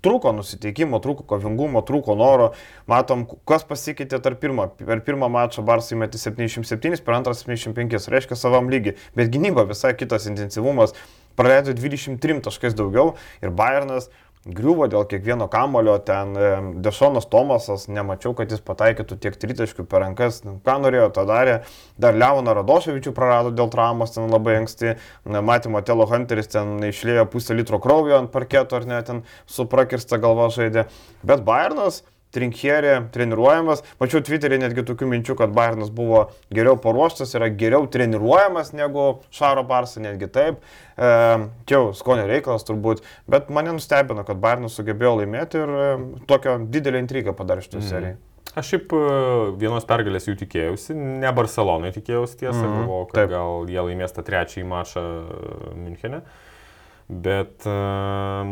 trūko nusiteikimo, trūko kovingumo, trūko noro. Matom, kas pasikeitė tarp pirmą. Per pirmą mačą Barsai metė 77, per antrą 75, reiškia savam lygiai. Bet gynyba visai kitas intensyvumas. Praleido 23 taškais daugiau ir Bayernas griuvo dėl kiekvieno kamulio, ten e, Dešonas Tomasas, nemačiau, kad jis pataikytų tiek tritaškių per rankas, ką norėjo, tą darė, dar Leoną Radoševičių prarado dėl traumos ten labai anksti, Na, matėme, Telo Hunteris ten išlėjo pusę litro kraujo ant parketo ar ne, ten su prakirsta galva žaidė, bet Bayernas Trinkierė treniruojamas. Mačiau Twitter'e netgi tokių minčių, kad Bayernas buvo geriau paruoštas, yra geriau treniruojamas negu Šaro Barsą, netgi taip. E, čia jau skonio reikalas turbūt, bet mane nustebino, kad Bayernas sugebėjo laimėti ir e, tokią didelę intrigą padarė šitą Mhm. seriją. Aš šiaip e, vienos pergalės jų tikėjausi, ne Barcelonai tikėjausi tiesą, Mhm, galvojau, kad taip. gal jie laimės tą trečiąjį mačą e, Münchene. Bet, e,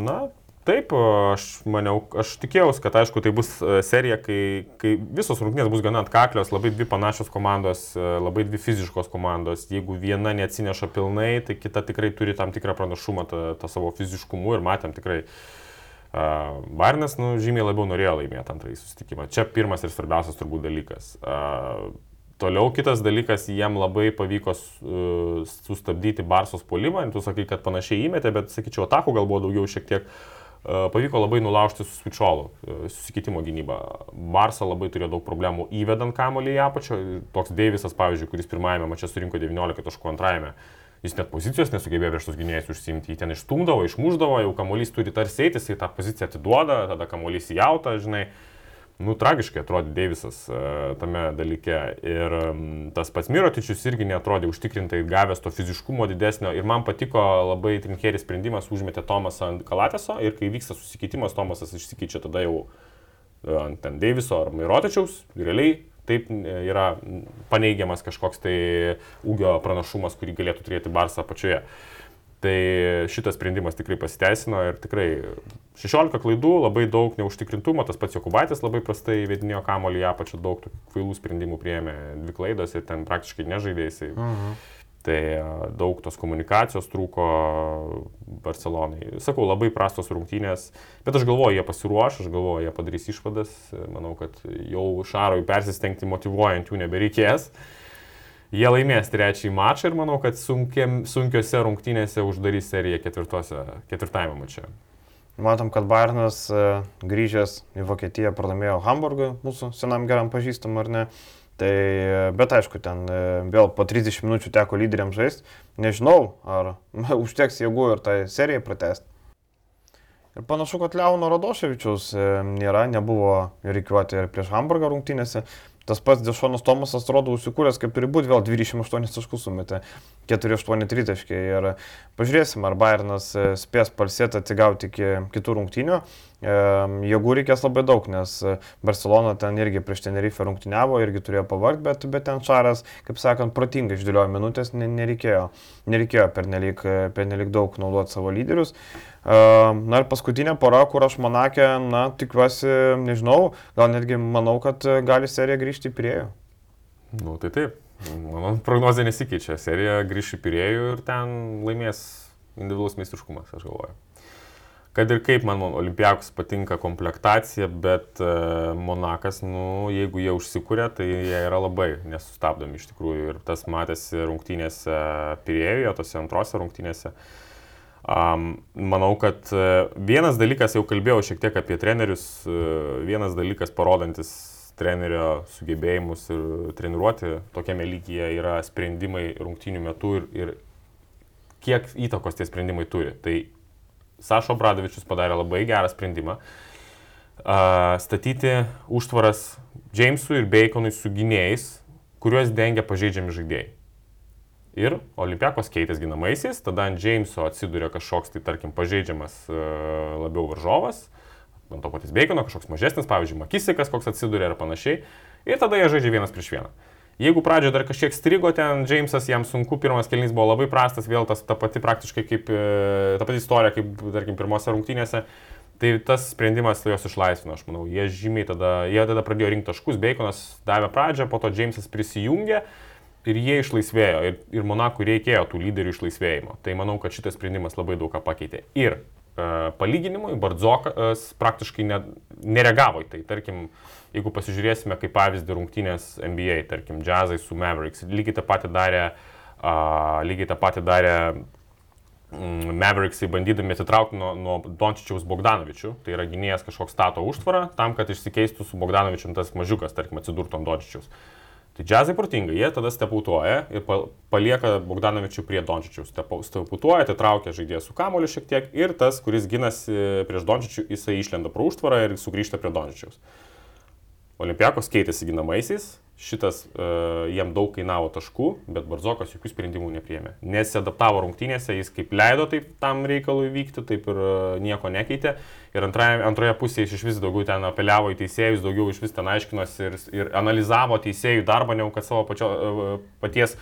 na, taip, e, aš maniau, aš tikėjausi, kad aišku, tai bus e, serija, kai, kai visos rungtynės bus gana atkaklios, labai dvi panašios komandos, e, labai dvi fiziškos komandos. Jeigu viena neatsineša pilnai, tai kita tikrai turi tam tikrą pranašumą tą, tą savo fiziškumu ir matėm tikrai. Uh, Barnas, nu, žymiai labiau norėjo laimėti antrąjį susitikimą. Čia pirmas ir svarbiausias turbūt dalykas. Uh, toliau kitas dalykas, jiem labai pavyko uh, sustabdyti Barsos polimą. Tu sakai, kad panašiai įmetė, bet sakyčiau, atakų gal buvo daugiau šiek tiek. Uh, pavyko labai nulaužti su Svičiolu, uh, susikeitimo gynybą. Barsa labai turėjo daug problemų įvedant kamolį į apačią. Toks Deivisas, pavyzdžiui, kuris pirmajame mače surinko 19 taškų antrajame. Jis net pozicijos nesugebėjo prieš tus gynėjus užsimti, jį ten išstumdavo, išmuždavo, jau kamuolys turi tarsi eiti, jis tą poziciją atiduoda, tada kamuolys įjauta, žinai. Nu, tragiškai atrodė Deivisas uh, tame dalyke. Ir tas pats Mirotičius irgi netrodė užtikrintai gavęs to fiziškumo didesnio. Ir man patiko labai trinkeris sprendimas, užmetė Tomasą ant Kalateso ir kai vyksta susikeitimas, Tomasas išsikeičia tada jau uh, ant ten Deiviso ar Mirotičiaus. Realiai taip e, yra paneigiamas kažkoks tai ūgio pranašumas, kurį galėtų turėti Barsą apačioje. Tai šitas sprendimas tikrai pasiteisino ir tikrai 16 klaidų, labai daug neužtikrintumo, tas pats Jokubaitis labai prastai vedinėjo kamolį apačią, daug kvailų sprendimų prieėmė, dvi klaidos ir ten praktiškai nežaidė jisai. Mhm. Tai e, daug tos komunikacijos trūko Barcelonai. Sakau, labai prastos rungtynės, bet aš galvoju, jie pasiruoš, aš galvoju, jie padarys išvadas. Manau, kad jau Šarui persistengti motivuojant jų nebereikės. Jie laimės trečiąjį mačą ir manau, kad sunkiam, sunkiose rungtynėse uždarys seriją ketvirtajame mače. Matom, kad Bayernas e, grįžęs į Vokietiją pralaimėjo Hamburgui, mūsų senam geram pažįstam ar ne. Tai, e, bet aišku, ten e, vėl po 30 minučių teko lyderiam žaisti. Nežinau, ar [laughs] užteks jėgų ir tai serijai pratesti. Ir panašu, kad Leono Radoševičiaus nėra, nebuvo reikiuoti ir prieš Hamburgą rungtynėse. Tas pats Dešonas Tomasas atrodo užsikūręs, kaip turi būti, vėl 28 taškus sumetė, 4-8 tritaškai. Ir pažiūrėsim, ar Bayernas e, spės palsėti atsigauti iki kitų rungtynių. Jėgų reikės labai daug, nes Barcelona ten irgi prieš Tenerife rungtyniavo, irgi turėjo pavargti, bet, bet ten Šaras, kaip sakant, protingai išdėliojo minutės, nereikėjo, nereikėjo pernelik, pernelik daug naudoti savo lyderius. Na ir paskutinė pora, kur aš manakė, na, tikiuosi, nežinau, gal netgi manau, kad gali serija grįžti į priejų. Nu, tai taip. Mano prognozija nesikeičia. Serija grįš į priejų ir ten laimės individualus meistriškumas, aš galvoju kad ir kaip man Olimpijakos patinka komplektacija, bet uh, Monakas, nu, jeigu jie užsikūrė, tai jie yra labai nesustabdomi iš tikrųjų. Ir tas matėsi rungtynėse Pirėjoje, tose antrose rungtynėse. Um, manau, kad uh, vienas dalykas, jau kalbėjau šiek tiek apie trenerius, uh, vienas dalykas parodantis trenerio sugebėjimus ir treniruoti tokiame lygyje yra sprendimai rungtynių metu ir, ir kiek įtakos tie sprendimai turi. Tai Sašo Bradovičius padarė labai gerą sprendimą uh, statyti užtvaras Jamesui ir Baconui su gynėjais, kuriuos dengia pažeidžiami žaidėjai. Ir Olimpiakos keitės ginamaisiais, tada ant Jameso atsiduria kažkoks, tai tarkim, pažeidžiamas uh, labiau varžovas, ant to patys Bacono kažkoks mažesnis, pavyzdžiui, Makisikas koks atsiduria ir panašiai. Ir tada jie žaidžia vienas prieš vieną. Jeigu pradžioje dar kažkiek strigo ten, Jamesas jam sunku, pirmas kelnys buvo labai prastas, vėl tas ta pati praktiškai kaip, e, ta pati istorija kaip, tarkim, pirmose rungtynėse. Tai tas sprendimas juos išlaisvino, aš manau. Jie žymiai tada, jie tada pradėjo rinkti taškus, Baconas davė pradžią, po to Jamesas prisijungė ir jie išlaisvėjo. Ir, ir Monakui reikėjo tų lyderių išlaisvėjimo. Tai manau, kad šitas sprendimas labai daug ką pakeitė. Ir e, palyginimui, Bardzokas praktiškai ne, nereagavo į tai. Tarkim, jeigu pasižiūrėsime kaip pavyzdį rungtynės NBA, tarkim, Jazzai su Mavericks, lygiai tą patį darė, uh, lygiai tą patį darė mm, Mavericksai bandydami atitraukti nuo, nuo Dončičiaus Bogdanovičių, tai yra gynėjas kažkoks stato užtvarą, tam, kad išsikeistų su Bogdanovičiu tas mažiukas, tarkim, atsidurtų ant Dončičiaus. Tai džiazai protingai, jie tada stepautuoja ir palieka Bogdanovičių prie Dončičiaus. Stepautuoja, atitraukia žaidėją su kamoliu šiek tiek ir tas, kuris ginasi prieš Dončičių, jisai išlenda pro užtvarą ir sugrįžta prie Dončičiaus. Olimpiakos keitėsi ginamaisiais, šitas uh, jiem daug kainavo taškų, bet Barzokas jokių sprendimų nepriemė. Nesidaptavo rungtynėse, jis kaip leido taip tam reikalui vykti, taip ir uh, nieko nekeitė. Ir antroje, antroje pusėje iš vis daugiau ten apeliavo į teisėjus, daugiau iš vis ten aiškinosi ir, ir analizavo teisėjų darbą, negu kad savo pačio, uh, paties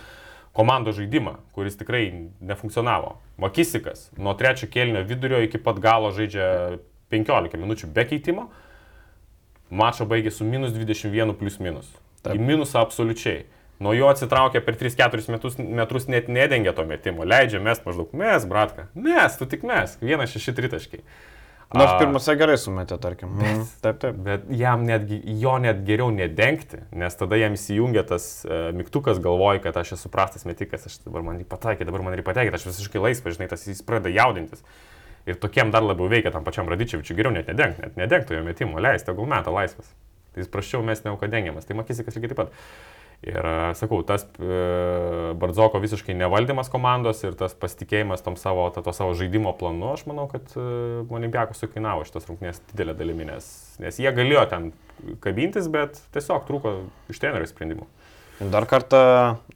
komandos žaidimą, kuris tikrai nefunkcionavo. Makisikas nuo trečio kėlinio vidurio iki pat galo žaidžia 15 minučių be keitimo. Mačą baigė su minus 21 plus minus. Taip. Į minusą absoliučiai. Nuo jo atsitraukia per 3-4 metus, metrus net nedengia to metimo. Leidžia mes maždaug, mes, bratka, mes, tu tik mes, 1-6 tritaškai. Nors pirmose gerai sumetė, tarkim. Bet, mm. Taip, taip. Bet jam netgi, jo net geriau nedengti, nes tada jam įsijungia tas uh, mygtukas, galvoja, kad aš esu prastas metikas, aš dabar man jį pataikė, dabar man jį pataikė, aš visiškai laisvas, žinai, tas jis pradeda jaudintis. Ir tokiem dar labiau veikia tam pačiam Radičiavičiui, geriau net nedengti, net nedengti jo metimo, leisti, tegul metą laisvas. Tai jis prašiau mes negu kad dengiamas, tai Makisikas lygiai taip pat. Ir sakau, tas e, Bardzoko visiškai nevaldymas komandos ir tas pasitikėjimas tom savo, to, to savo žaidimo planu, aš manau, kad e, Olimpiakos sukainavo šitas rungtynės didelę dalimi, nes, nes jie galėjo ten kabintis, bet tiesiog trūko iš trenerio sprendimų. Dar kartą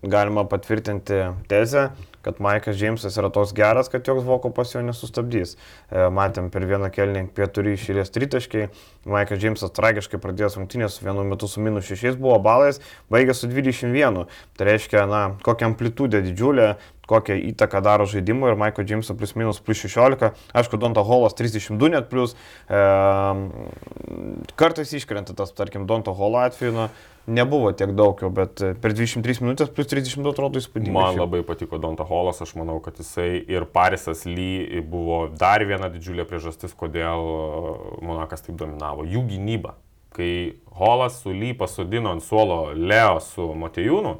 galima patvirtinti tezę, kad Maikas Džeimsas yra toks geras, kad joks voko pas jo nesustabdys. E, matėm per vieną kelnį pieturi išėlės tritaškai, Maikas Džeimsas tragiškai pradėjo rungtynės vienu metu su minus 6 buvo balais, baigė su 21. Tai reiškia, na, kokia amplitudė didžiulė, kokią įtaką daro žaidimui ir Maiko Džeimso plus minus plus 16, aišku, Donto Holas 32 net plus, e, kartais iškrenta tas, tarkim, Donto Holo atveju, na, nebuvo tiek daug jau, bet per 23 minutės plus 32 atrodo įspūdingai. Man labai patiko Donta Holas, aš manau, kad jisai ir Parisas Ly buvo dar viena didžiulė priežastis, kodėl e, Monakas taip dominavo. Jų gynyba. Kai Holas su Ly pasodino ant suolo Leo su Matejūnu,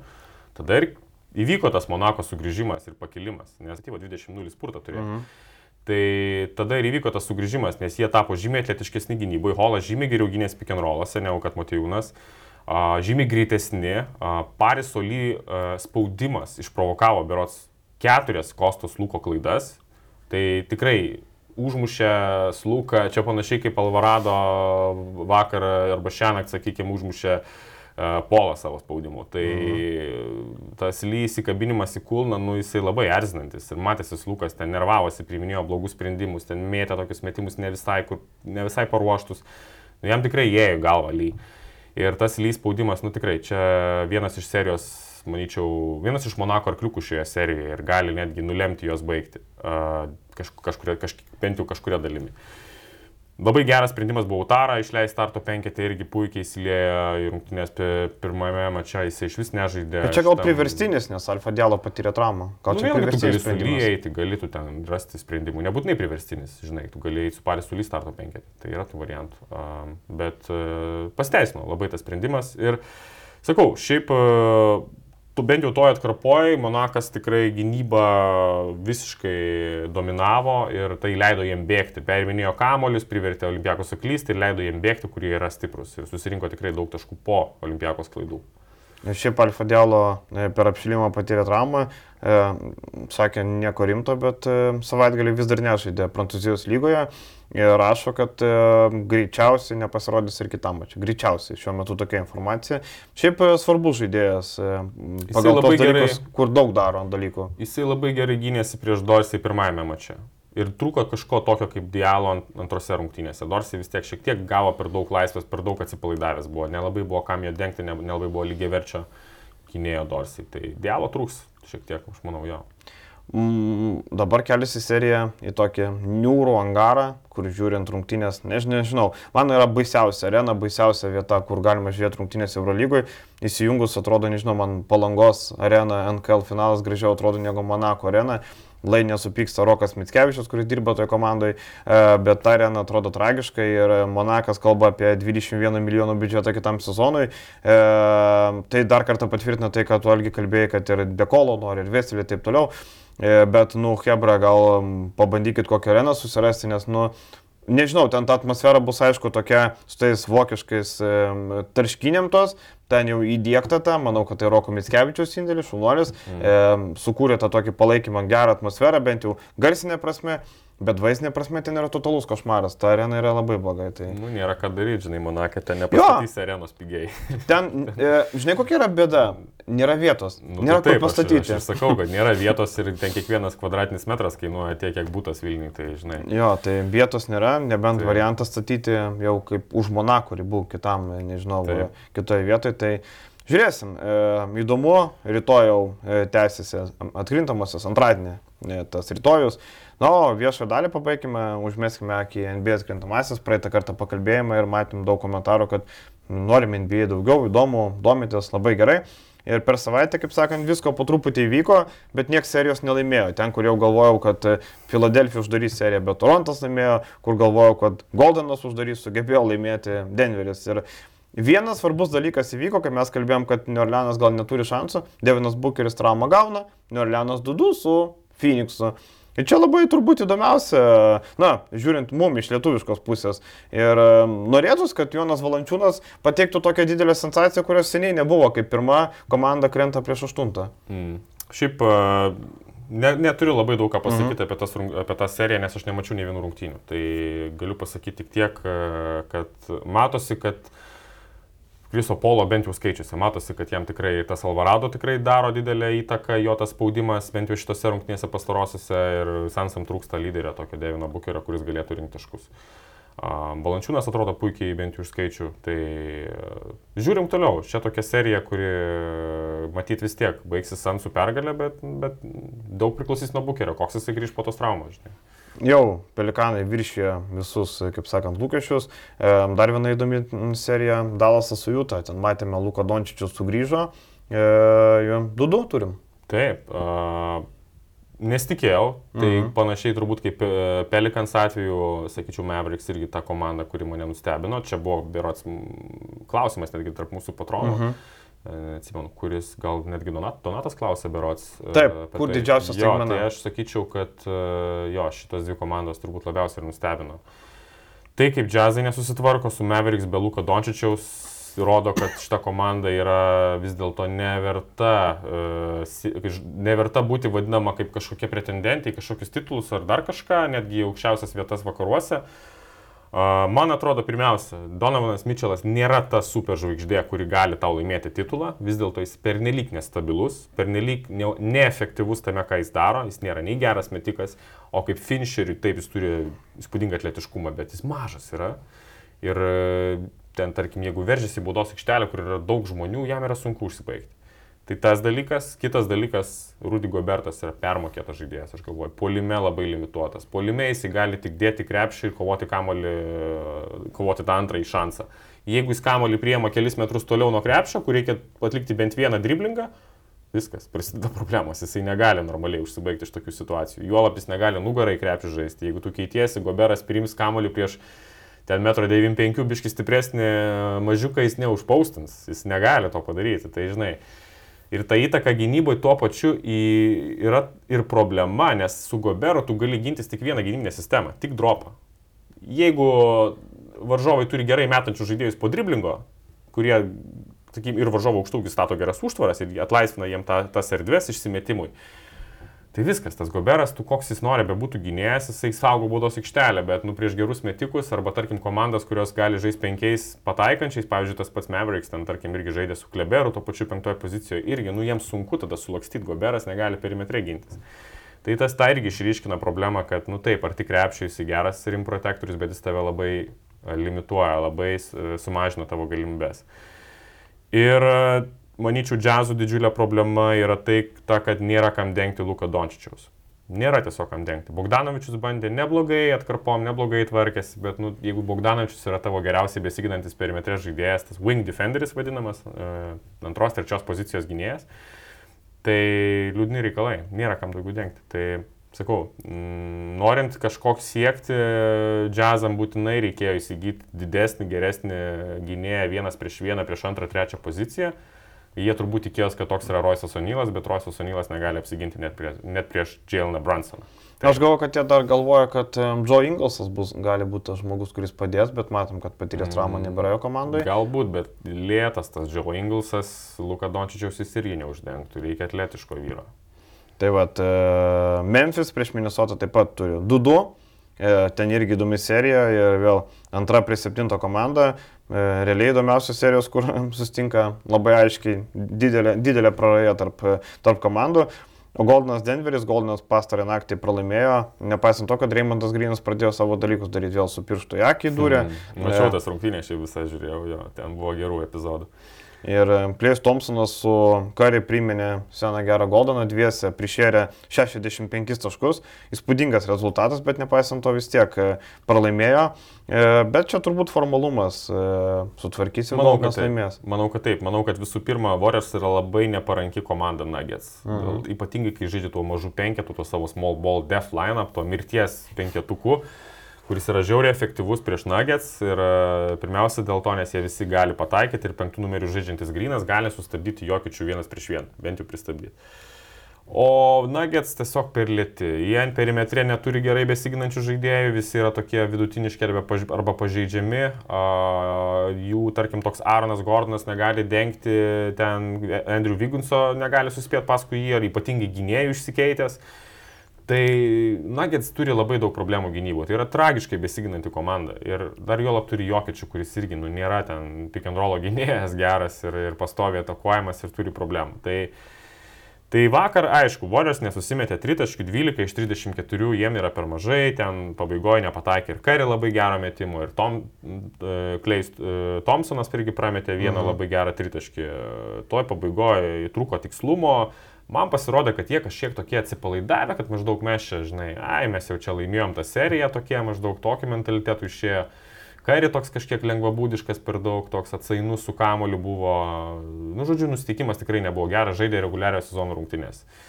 tada ir įvyko tas Monako sugrįžimas ir pakilimas, nes tai 20-0 spurtą turėjo. Mhm. Tai tada ir įvyko tas sugrįžimas, nes jie tapo žymiai atletiškesni gynybai, Holas žymiai geriau gynės rollose negu kad Matejūnas. Uh, žymiai greitesni, Paris uh, spaudimas išprovokavo berots keturias Kostos Luko klaidas. Tai tikrai užmušė Sluką, čia panašiai kaip Alvarado vakar arba šią naktį, sakykime, užmušė uh, Polą savo spaudimu. Tai mhm. Tas Ly įsikabinimas į kulną, nu jisai labai erzinantis. Ir matėsi Lukas ten nervavosi, priminėjo blogus sprendimus, ten mėtė tokius metimus ne visai, kur, ne visai paruoštus. Nu, jam tikrai ėjo galva Ly. Ir tas Ly spaudimas, nu tikrai, čia vienas iš serijos, manyčiau, vienas iš Monako arkliukų šioje serijoje ir gali netgi nulemti jos baigti. Uh, kaž, kažkuria, kaž, bent jau kažkuria dalimi. Uh, Labai geras sprendimas buvo Utara, išleisti starto penketę irgi puikiai įsilėjo į rungtynės pirmame mače, jisai iš vis nežaidė. Bet čia gal šitam... priverstinis, nes Alfa Dialo patyrė traumą. Gal nu, čia priverstinis sprendimas? Eiti, gali tu ten rasti sprendimų. Nebūtinai priverstinis, žinai, tu gali eiti su Paris Sulys starto penketę. Tai yra tų variantų. Um, bet uh, pasteisino labai tas sprendimas. Ir sakau, šiaip uh, tu bent jau toje atkarpoje, Monakas tikrai gynybą visiškai dominavo ir tai leido jiem bėgti. Perminėjo kamolius, privertė Olimpiakos suklysti ir leido jiem bėgti, kurie yra stiprus. Ir susirinko tikrai daug taškų po Olimpiakos klaidų. Šiaip Alfa Dialo e, per apšilimą patyrė traumą, e, sakė nieko rimto, bet e, savaitgalį vis dar nežaidė Prancūzijos lygoje ir rašo, kad greičiausiai nepasirodys ir kitam mačiui. Greičiausiai šiuo metu tokia informacija. Šiaip svarbus žaidėjas, pagal tos dalykus, gerai, kur daug daro dalykų. Jisai labai gerai gynėsi prieš Dorsį pirmajame mače ir trūko kažko tokio kaip Dialo ant, antrose rungtynėse. Dorsi vis tiek šiek tiek gavo per daug laisvės, per daug atsipalaidavęs buvo, nelabai buvo kam jo dengti, nelabai buvo lygiai verčio gynėjo Dorsi. Tai Dialo trūks šiek tiek, aš manau, jo. Mm, dabar keliasi serija į tokį niūrų angarą, kur žiūrint rungtynės, nežinau, nežinau, man yra baisiausia arena, baisiausia vieta, kur galima žiūrėti rungtynės Eurolygoje. Įsijungus atrodo, nežinau, man Palangos arena, NKL finalas gražiau atrodo negu Monako arena. Lai nesupyksta Rokas Mitskevičius, kuris dirba toje komandoje, bet ta arena atrodo tragiškai ir Monakas kalba apie 21 milijonų biudžetą kitam sezonui. E, tai dar kartą patvirtina tai, kad tu algi kalbėjai, kad ir Dekolo nori, ir Veselį ir taip toliau. E, bet, nu, Hebra, gal pabandykit kokią areną susirasti, nes, nu, nežinau, ten ta atmosfera bus aišku tokia su tais vokiškais e, tarškinėm tos, ten jau įdėkta ta, manau, kad tai Roko Mitskevičius indėlis, šunuolis, mm. e, sukūrė tą tokį palaikymą, gerą atmosferą, bent jau garsinė prasme. Bet vaizdinė prasme ten yra totalus košmaras, ta arena yra labai blogai. Tai... Nu, nėra ką daryti, žinai, Monakė, ten nepastatys jo. arenos pigiai. [laughs] ten, e, žinai, kokia yra bėda? Nėra vietos. Nu, nėra tai taip, kur pastatyti. Aš, aš sakau, kad nėra vietos ir ten kiekvienas kvadratinis metras kainuoja tiek, kiek būtas Vilniui, tai žinai. Jo, tai vietos nėra, nebent tai. variantas statyti jau kaip už Monako ribų kitam, nežinau, taip. kitoje vietoje. Tai Žiūrėsim, e, įdomu, rytoj jau e, tęsiasi atkrintamasis antradienį, e, tas rytojus. Na, o viešą dalį pabaigime, užmėskime akį NBA atkrintamasis, praeitą kartą pakalbėjome ir matėm daug komentarų, kad norime NBA daugiau, įdomu, domitės labai gerai. Ir per savaitę, kaip sakant, visko po truputį įvyko, bet niekas serijos nelaimėjo. Ten, kur jau galvojau, kad Filadelfija uždarys seriją, bet Torontas laimėjo, kur galvojau, kad Goldenas uždarys, sugebėjo laimėti Denveris. Ir Vienas svarbus dalykas įvyko, kai mes kalbėjom, kad New Orleanas gal neturi šansų, Devinas Bucheris traumą gauna, New Orleanas 2-2 su Phoenixu. Ir čia labai turbūt įdomiausia, na, žiūrint mum iš lietuviškos pusės. Ir norėtus, kad Jonas Valančiūnas pateiktų tokią didelę sensaciją, kurios seniai nebuvo, kaip pirma komanda krenta prieš aštuntą. Mm. Šiaip ne, neturiu labai daug ką pasakyti mhm. apie, tas, apie tą seriją, nes aš nemačiau nei vienų rungtynių. Tai galiu pasakyti tik tiek, kad matosi, kad Kriso Polo bent jau skaičiuose matosi, kad jam tikrai tas Alvarado tikrai daro didelę įtaką, jo tas spaudimas bent jau šitose rungtynėse pastarosiuose ir Sansam trūksta lyderio tokio Devino Bukerio, kuris galėtų rinkti taškus. Balančiūnas atrodo puikiai bent jau iš skaičių. Tai žiūrim toliau. Čia tokia serija, kuri matyt vis tiek baigsis Sansų pergalę, bet, bet daug priklausys nuo Bukerio, koks jisai grįž po tos traumos. Žinai jau pelikanai viršė visus, kaip sakant, lūkesčius. Dar viena įdomi serija - Dalasas su Jūta. Ten matėme, Luka Dončičius sugrįžo. 2-2 e, turim. Taip. Uh... Nesitikėjau, tai mhm. panašiai turbūt kaip e, Pelikans atveju, sakyčiau, Mavericks irgi ta komanda, kuri mane nustebino. Čia buvo, berots, klausimas netgi tarp mūsų patronų. Mhm atsimenu, kuris gal netgi Donat, Donatas klausė berots. Taip, kur tai. didžiausias staigmena? Tai aš sakyčiau, kad jo, šitos dvi komandos turbūt labiausiai ir nustebino. Tai kaip džiazai nesusitvarko su Mavericks be Luka Dončičiaus, rodo, kad šita komanda yra vis dėlto neverta, neverta būti vadinama kaip kažkokia pretendentė į kažkokius titulus ar dar kažką, netgi aukščiausias vietas vakaruose. Man atrodo, pirmiausia, Donovanas Mitčelas nėra ta superžvaigždė, kuri gali tau laimėti titulą, vis dėlto jis pernelyg nestabilus, pernelyg ne, neefektyvus tame, ką jis daro, jis nėra nei geras metikas, o kaip finisheriui taip jis turi įspūdingą atletiškumą, bet jis mažas yra. Ir ten, tarkim, jeigu veržiasi baudos aikštelę, kur yra daug žmonių, jam yra sunku užsibaigti. Tai tas dalykas, kitas dalykas, Rudy Gobertas yra permokėtas žaidėjas, aš galvoju, polime labai limituotas. Polime jis gali tik dėti krepšį ir kovoti kamolį, kovoti tą antrąjį šansą. Jeigu jis kamolį priema kelis metrus toliau nuo krepšio, kur reikia atlikti bent vieną driblingą, viskas, prasideda problemos, jisai negali normaliai užsibaigti iš tokių situacijų. Juolap jis negali nugarai krepšį žaisti. Jeigu tu keitiesi, Goberas priims kamolį prieš ten metro 95 biški stipresnį mažiuką, jis neužpaustins, jis negali to padaryti. Tai žinai, Ir ta įtaka gynyboje tuo pačiu yra ir problema, nes su Goberu tu gali gintis tik vieną gynybinę sistemą, tik dropą. Jeigu varžovai turi gerai metančių žaidėjus po driblingo, kurie, sakykim, ir varžovo aukštūgis stato geras užtvaras ir atlaisvina jiem ta, tas erdvės išsimetimui, Tai viskas, tas Goberas, tu koks jis nori, bebūtų gynėjas, jisai saugo baudos aikštelę, bet nu, prieš gerus metikus arba tarkim komandas, kurios gali žaisti penkiais pataikančiais, pavyzdžiui, tas pats Mavericks, ten tarkim irgi žaidė su Kleberu, to pačiu penktoje pozicijoje, irgi, nu jiems sunku tada sulakstyti, Goberas negali perimetre gintis. Tai tas tai irgi išryškina problemą, kad, nu taip, ar tik krepšiai jis geras rim protektorius, bet jis tave labai limituoja, labai sumažina tavo galimybės. Ir manyčiau, džiazų didžiulė problema yra tai, ta, kad nėra kam dengti Luka Dončičiaus. Nėra tiesiog kam dengti. Bogdanovičius bandė neblogai, atkarpom neblogai tvarkėsi, bet nu, jeigu Bogdanovičius yra tavo geriausiai besiginantis perimetrės žaidėjas, tas wing defenderis vadinamas, uh, antros, trečios pozicijos gynėjas, tai liūdni reikalai, nėra kam daugiau dengti. Tai sakau, mm, norint kažkok siekti, džiazam būtinai reikėjo įsigyti didesnį, geresnį gynėją vienas prieš vieną, prieš antrą, trečią poziciją. Jie turbūt tikėjos, kad toks yra Roisas Onylas, bet Roisas Onylas negali apsiginti net, prie, net prieš Jaleną Bransoną. Tai aš galvoju, kad jie dar galvoja, kad Joe Inglesas bus, gali būti tas žmogus, kuris padės, bet matom, kad patyręs mm, traumą nebėra jo komandoje. Galbūt, bet lėtas tas Joe Inglesas, Luka Dončičiaus jis irgi neuždengtų, reikia atletiško vyro. Tai vad, Memphis prieš Minnesotą taip pat turi 2-2. E, ten irgi įdomi serija ir vėl antra prie septinto komanda. E, realiai įdomiausios serijos, kur [laughs] sustinka labai aiškiai didelė, didelė praraja tarp, tarp komandų. O Goldinas Denveris, Goldinas pastarą naktį pralaimėjo, nepaisant to, kad Reimondas Grinas pradėjo savo dalykus daryti vėl su pirštu į akį dūrė. Hmm. Mačiau e, tas rungtynės, šiaip visą žiūrėjau, jo, ten buvo gerų epizodų. Ir Plės Thompsonas su Kari priminė seną gerą Goldaną, dviese prišėrė 65 taškus, įspūdingas rezultatas, bet nepaisant to vis tiek e, pralaimėjo. E, bet čia turbūt formalumas e, sutvarkys ir Goldanas laimės. Manau, kad taip. Manau, kad visų pirma, Warriors yra labai neparanki komanda Nuggets. Mhm. Ypatingai, kai žaidži tuo mažu penketu, tuo savo small ball def lineup, tuo mirties penketuku kuris yra žiauriai efektyvus prieš Nuggets ir e, pirmiausia dėl to, nes jie visi gali pataikyti ir penktų numerių žaidžiantis Grinas gali sustabdyti Jokičių vienas prieš vieną, bent jau pristabdyti. O Nuggets tiesiog per lėti. Jie perimetrė neturi gerai besiginančių žaidėjų, visi yra tokie vidutiniški arba pažeidžiami. Jų, tarkim, toks Aaronas Gordonas negali dengti, ten Andrew Vigunso negali suspėti paskui jį, ar ypatingai gynėjų išsikeitęs. Tai Nuggets turi labai daug problemų gynyboje. Tai yra tragiškai besiginanti komanda. Ir dar jo lab turi Jokiečių, kuris irgi nu, nėra ten pick and roll gynėjas geras ir, ir pastoviai atakuojamas ir turi problemų. Tai, tai vakar, aišku, Warriors nesusimetė 3.12 iš 34, jiem yra per mažai, ten pabaigoje nepataikė ir Kari labai gerą metimą, ir Tom, uh, Kleis uh, Thompsonas irgi prametė vieną mhm. labai gerą tritaškį. Toj pabaigoje trūko tikslumo. Uh, Man pasirodė, kad jie kažkiek tokie atsipalaidavę, kad maždaug mes čia, žinai, ai, mes jau čia laimėjom tą seriją, tokie maždaug tokį mentalitetų išėjo. Kairi toks kažkiek lengvabūdiškas per daug, toks atsainus su kamoliu buvo, nu, žodžiu, nusiteikimas tikrai nebuvo geras, žaidė reguliarios sezono rungtynės. Uh,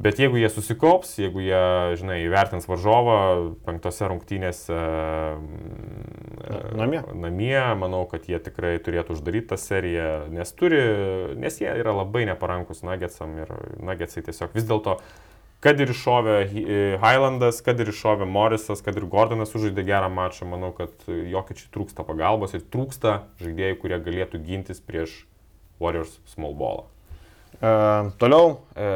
Bet jeigu jie susikaups, jeigu jie, žinai, įvertins varžovą penktose rungtynėse namie. namie, manau, kad jie tikrai turėtų uždaryti tą seriją, nes, turi, nes jie yra labai neparankus Nuggetsam ir Nuggetsai tiesiog vis dėlto, kad ir iššovė Highlandas, kad ir iššovė Morrisas, kad ir Gordonas sužaidė gerą mačą, manau, kad jokiečiai trūksta pagalbos ir trūksta žaidėjų, kurie galėtų gintis prieš Warriors small ballą. E, toliau e,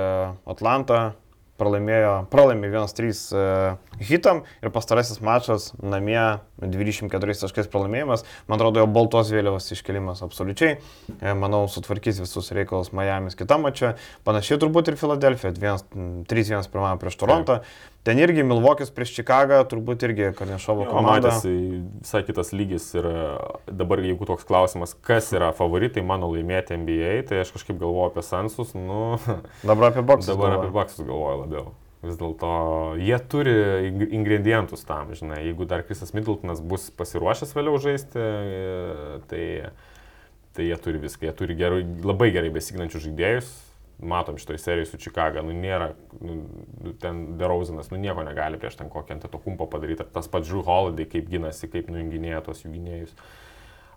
Atlanta pralaimėjo, pralaimė 1-3 uh, hitam ir pastarasis mačas namie 24 taškais pralaimėjimas. Man atrodo, jo baltos vėliavos iškelimas absoliučiai. E, manau, sutvarkys visus reikalus Miami's kitą mačą. Panašiai turbūt ir Filadelfija 3-1 pirmąją prieš Torontą. Taip. Ten irgi Milvokis prieš Čikagą, turbūt irgi Karnešovo komanda. Matėsi visai kitas lygis ir dabar jeigu toks klausimas, kas yra favoritai mano laimėti NBA, tai aš kažkaip galvoju apie Sansus, nu... [laughs] Dabar apie Baksus. Dabar galvoju. apie Baksus galvoju labiau. Vis dėlto jie turi ingredientus tam, žinai, jeigu dar Krisas Middletonas bus pasiruošęs vėliau žaisti, tai, tai jie turi viską, jie turi gerai, labai gerai besignančius žaidėjus, matom šitoj serijai su Čikaga, nu nėra, nu, nu ten Derauzinas, nu nieko negali prieš ten kokį ant to kumpo padaryti, ar tas pats Drew Holiday, kaip ginasi, kaip nuinginėja tos jų gynėjus.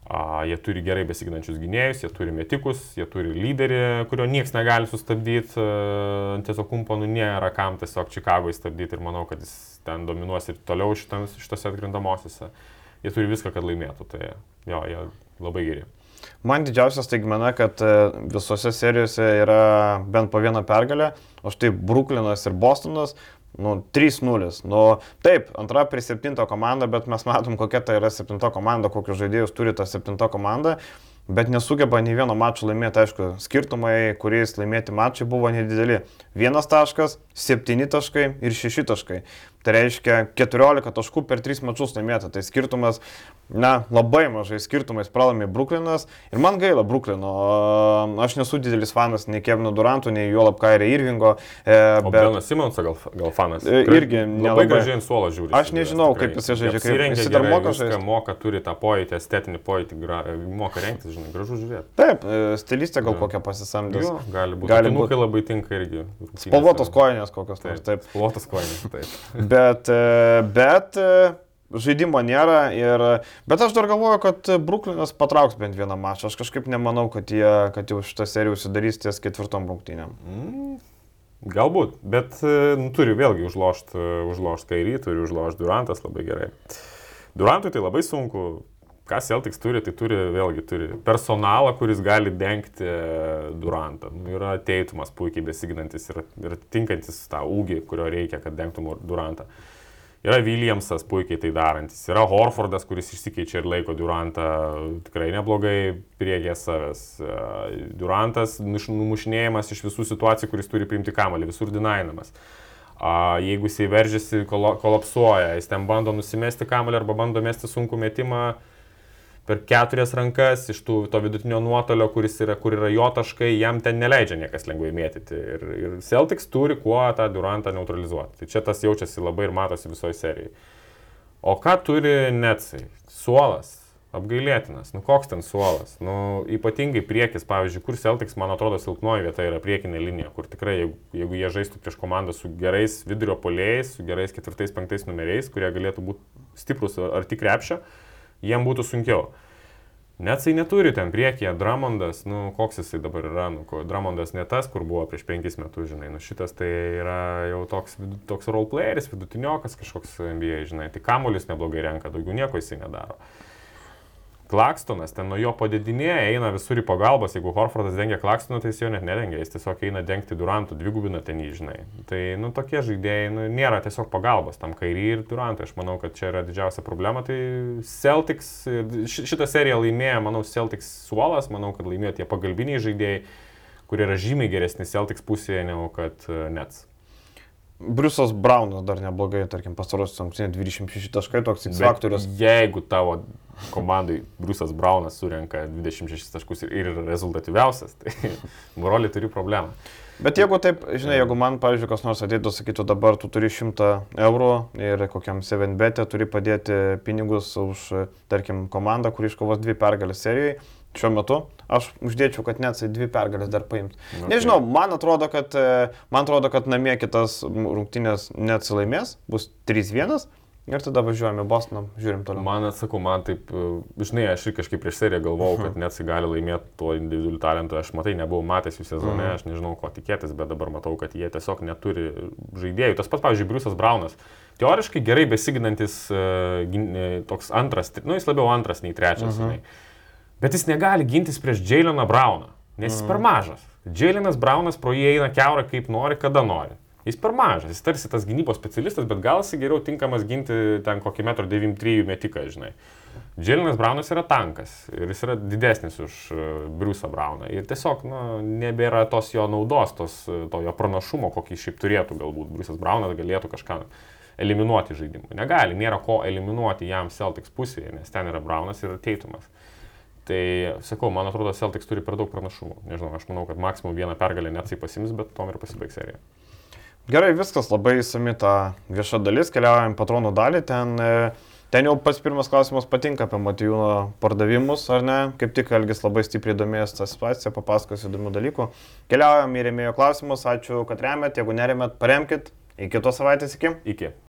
A, jie turi gerai besiginančius gynėjus, jie turi metikus, jie turi lyderį, kurio niekas negali sustabdyti, ant tiesiog kumpo nu nėra kam tiesiog Čikagoje stabdyti ir manau, kad jis ten dominuos ir toliau šitams, šitose atgrindamosiose. Jie turi viską, kad laimėtų, tai jo, jie labai geri. Man didžiausia staigmena, kad e, visose serijose yra bent po vieną pergalę, o štai Bruklinas ir Bostonas, nu, 3-0. Nu, taip, antra prie septinto komanda, bet mes matom, kokia tai yra septinto komanda, kokius žaidėjus turi ta septinto komanda bet nesugeba nei vieno mačo laimėti, aišku, skirtumai, kuriais laimėti mačai buvo nedideli. Vienas taškas, septyni taškai ir šeši taškai. Tai reiškia 14 taškų per 3 mačius laimėta. Tai skirtumas, na, labai mažai skirtumais pralaimė Bruklinas. Ir man gaila Bruklino. Aš nesu didelis fanas nei Kevino Duranto, nei jo Lapkairė Irvingo. E, bet... Benas Simonsas gal, gal fanas? E, irgi nelabai gražiai ant suolo žiūri. Aš nežinau, kaip jis žaidžia. Kaip jis dar moka žaisti. Moka, turi tą pojūtį, estetinį pojūtį, moka rengtis, žinai, gražu žiūrėti. Taip, e, stilistė gal ja. kokią pasisamdė. Gali būti. Gali būti labai tinka irgi. Spalvotos kojinės kokios nors. Taip, spalvotos kojinės, taip. Bet, e, e, žaidimo nėra. Ir, bet aš dar galvoju, kad Bruklinas patrauks bent vieną mačą. Aš kažkaip nemanau, kad jie, kad jau šitą seriją užsidarys ties ketvirtom rungtynėm. Mm. Galbūt, bet nu, turi vėlgi užlošti užlošt kairį, turi užlošti Durantas labai gerai. Durantui tai labai sunku, ką Celtics turi, tai turi vėlgi turi personalą, kuris gali dengti e, Durantą. Nu, yra teitumas puikiai besiginantis ir, ir tinkantis tą ūgį, kurio reikia, kad dengtų Durantą. Yra Williamsas puikiai tai darantis. Yra Horfordas, kuris išsikeičia ir laiko Durantą tikrai neblogai priekė savęs. E, Durantas numušinėjimas iš visų situacijų, kuris turi priimti kamalį, visur dinainamas. Jeigu jisai veržiasi, kolapsuoja, jis ten bando nusimesti kamalį arba bando mesti sunkų metimą, per keturias rankas iš tų, to vidutinio nuotolio, kuris yra, kur yra jo taškai, jam ten neleidžia niekas lengvai mėtyti. Ir, ir Celtics turi kuo tą Durantą neutralizuoti. Tai čia tas jaučiasi labai ir matosi visoje serijoje. O ką turi Netsai? Suolas. Apgailėtinas. Nu koks ten suolas? Nu, ypatingai priekis, pavyzdžiui, kur Celtics, man atrodo, silpnoji vieta yra priekinė linija, kur tikrai, jeigu, jeigu jie žaistų prieš komandą su gerais vidurio polėjais, su gerais ketvirtais, penktais numeriais, kurie galėtų būti stiprus ar tik krepšio, jiem būtų sunkiau. Net jisai neturi ten priekyje, Dramondas, nu koks jisai dabar yra, nu, Dramondas ne tas, kur buvo prieš penkis metus, žinai, nu šitas tai yra jau toks, toks roleplayeris, vidutiniokas kažkoks NBA, žinai, tai kamuolis neblogai renka, daugiau nieko jisai nedaro. Klakstonas, ten nuo jo padidinėja, eina visur į pagalbas, jeigu Horfordas dengia Klakstoną, tai jis jo net nedengia, jis tiesiog eina dengti Durantų, dvigubina ten jį, žinai. Tai, nu, tokie žaidėjai, nu, nėra tiesiog pagalbos tam kairį ir Durantui, aš manau, kad čia yra didžiausia problema, tai Celtics, šitą seriją laimėjo, manau, Celtics suolas, manau, kad laimėjo tie pagalbiniai žaidėjai, kurie yra žymiai geresni Celtics pusėje negu kad uh, Nets. Briusas Braunas dar neblogai, tarkim, pastarosius rungtynės 26 taškai, toks faktorius. Jeigu tavo komandai Briusas Braunas surenka 26 taškus ir rezultatyviausias, tai [laughs] broliai turi problemą. Bet jeigu taip, žinai, jeigu man, pavyzdžiui, kas nors ateitų, sakytų, dabar tu turi 100 eurų ir kokiam 7bet turi padėti pinigus už, tarkim, komandą, kuri iškovos dvi pergalės serijoje, šiuo metu aš uždėčiau, kad net dvi pergalės dar paimt. Okay. Nežinau, man atrodo, kad, man atrodo, kad namie kitas rungtynės neatsilaimės, bus 3-1 Ir tada važiuojame Bostoną, žiūrim toliau. Man atsakau, man taip, e, žinai, aš ir kažkaip prieš seriją galvojau, kad net jis gali laimėti tuo individualiu talentu. Aš matai, nebuvau matęs jų sezone, mhm. aš nežinau, ko tikėtis, bet dabar matau, kad jie tiesiog neturi žaidėjų. Tas pats, pavyzdžiui, Briusas Braunas. Teoriškai gerai besiginantis uh, toks antras, nu jis labiau antras nei trečias, mhm. žinai. Bet jis negali gintis prieš Jaileną Brauną, nes jis mhm. per mažas. Jailinas Braunas pro jį eina keurą kaip nori, kada nori. Jis per mažas, jis tarsi tas gynybos specialistas, bet gal jis geriau tinkamas ginti ten kokį 1,93 m metiką, žinai. Dželinas Braunas yra tankas ir jis yra didesnis už Briusą Brauną. Ir tiesiog nu, nebėra tos jo naudos, tos, to jo pranašumo, kokį šiaip turėtų galbūt. Briusas Braunas galėtų kažką eliminuoti žaidimui. Negali, nėra ko eliminuoti jam Celtics pusėje, nes ten yra Braunas ir Teitumas. Tai sakau, man atrodo, Celtics turi per daug pranašumų. Nežinau, aš manau, kad maksimum vieną pergalę net tai pasims, bet tom ir pasibaigs serija. Gerai, viskas labai įsami ta vieša dalis, keliaujam patronų dalį, ten, e, ten jau pats pirmas klausimas patinka apie Matijūno pardavimus, ar ne, kaip tik Elgis labai stipriai domėjęs tą situaciją, papasakos įdomių dalykų. Keliaujam į remėjo klausimus, ačiū, kad remėt, jeigu neremėt, paremkit, iki kitos savaitės iki. Iki.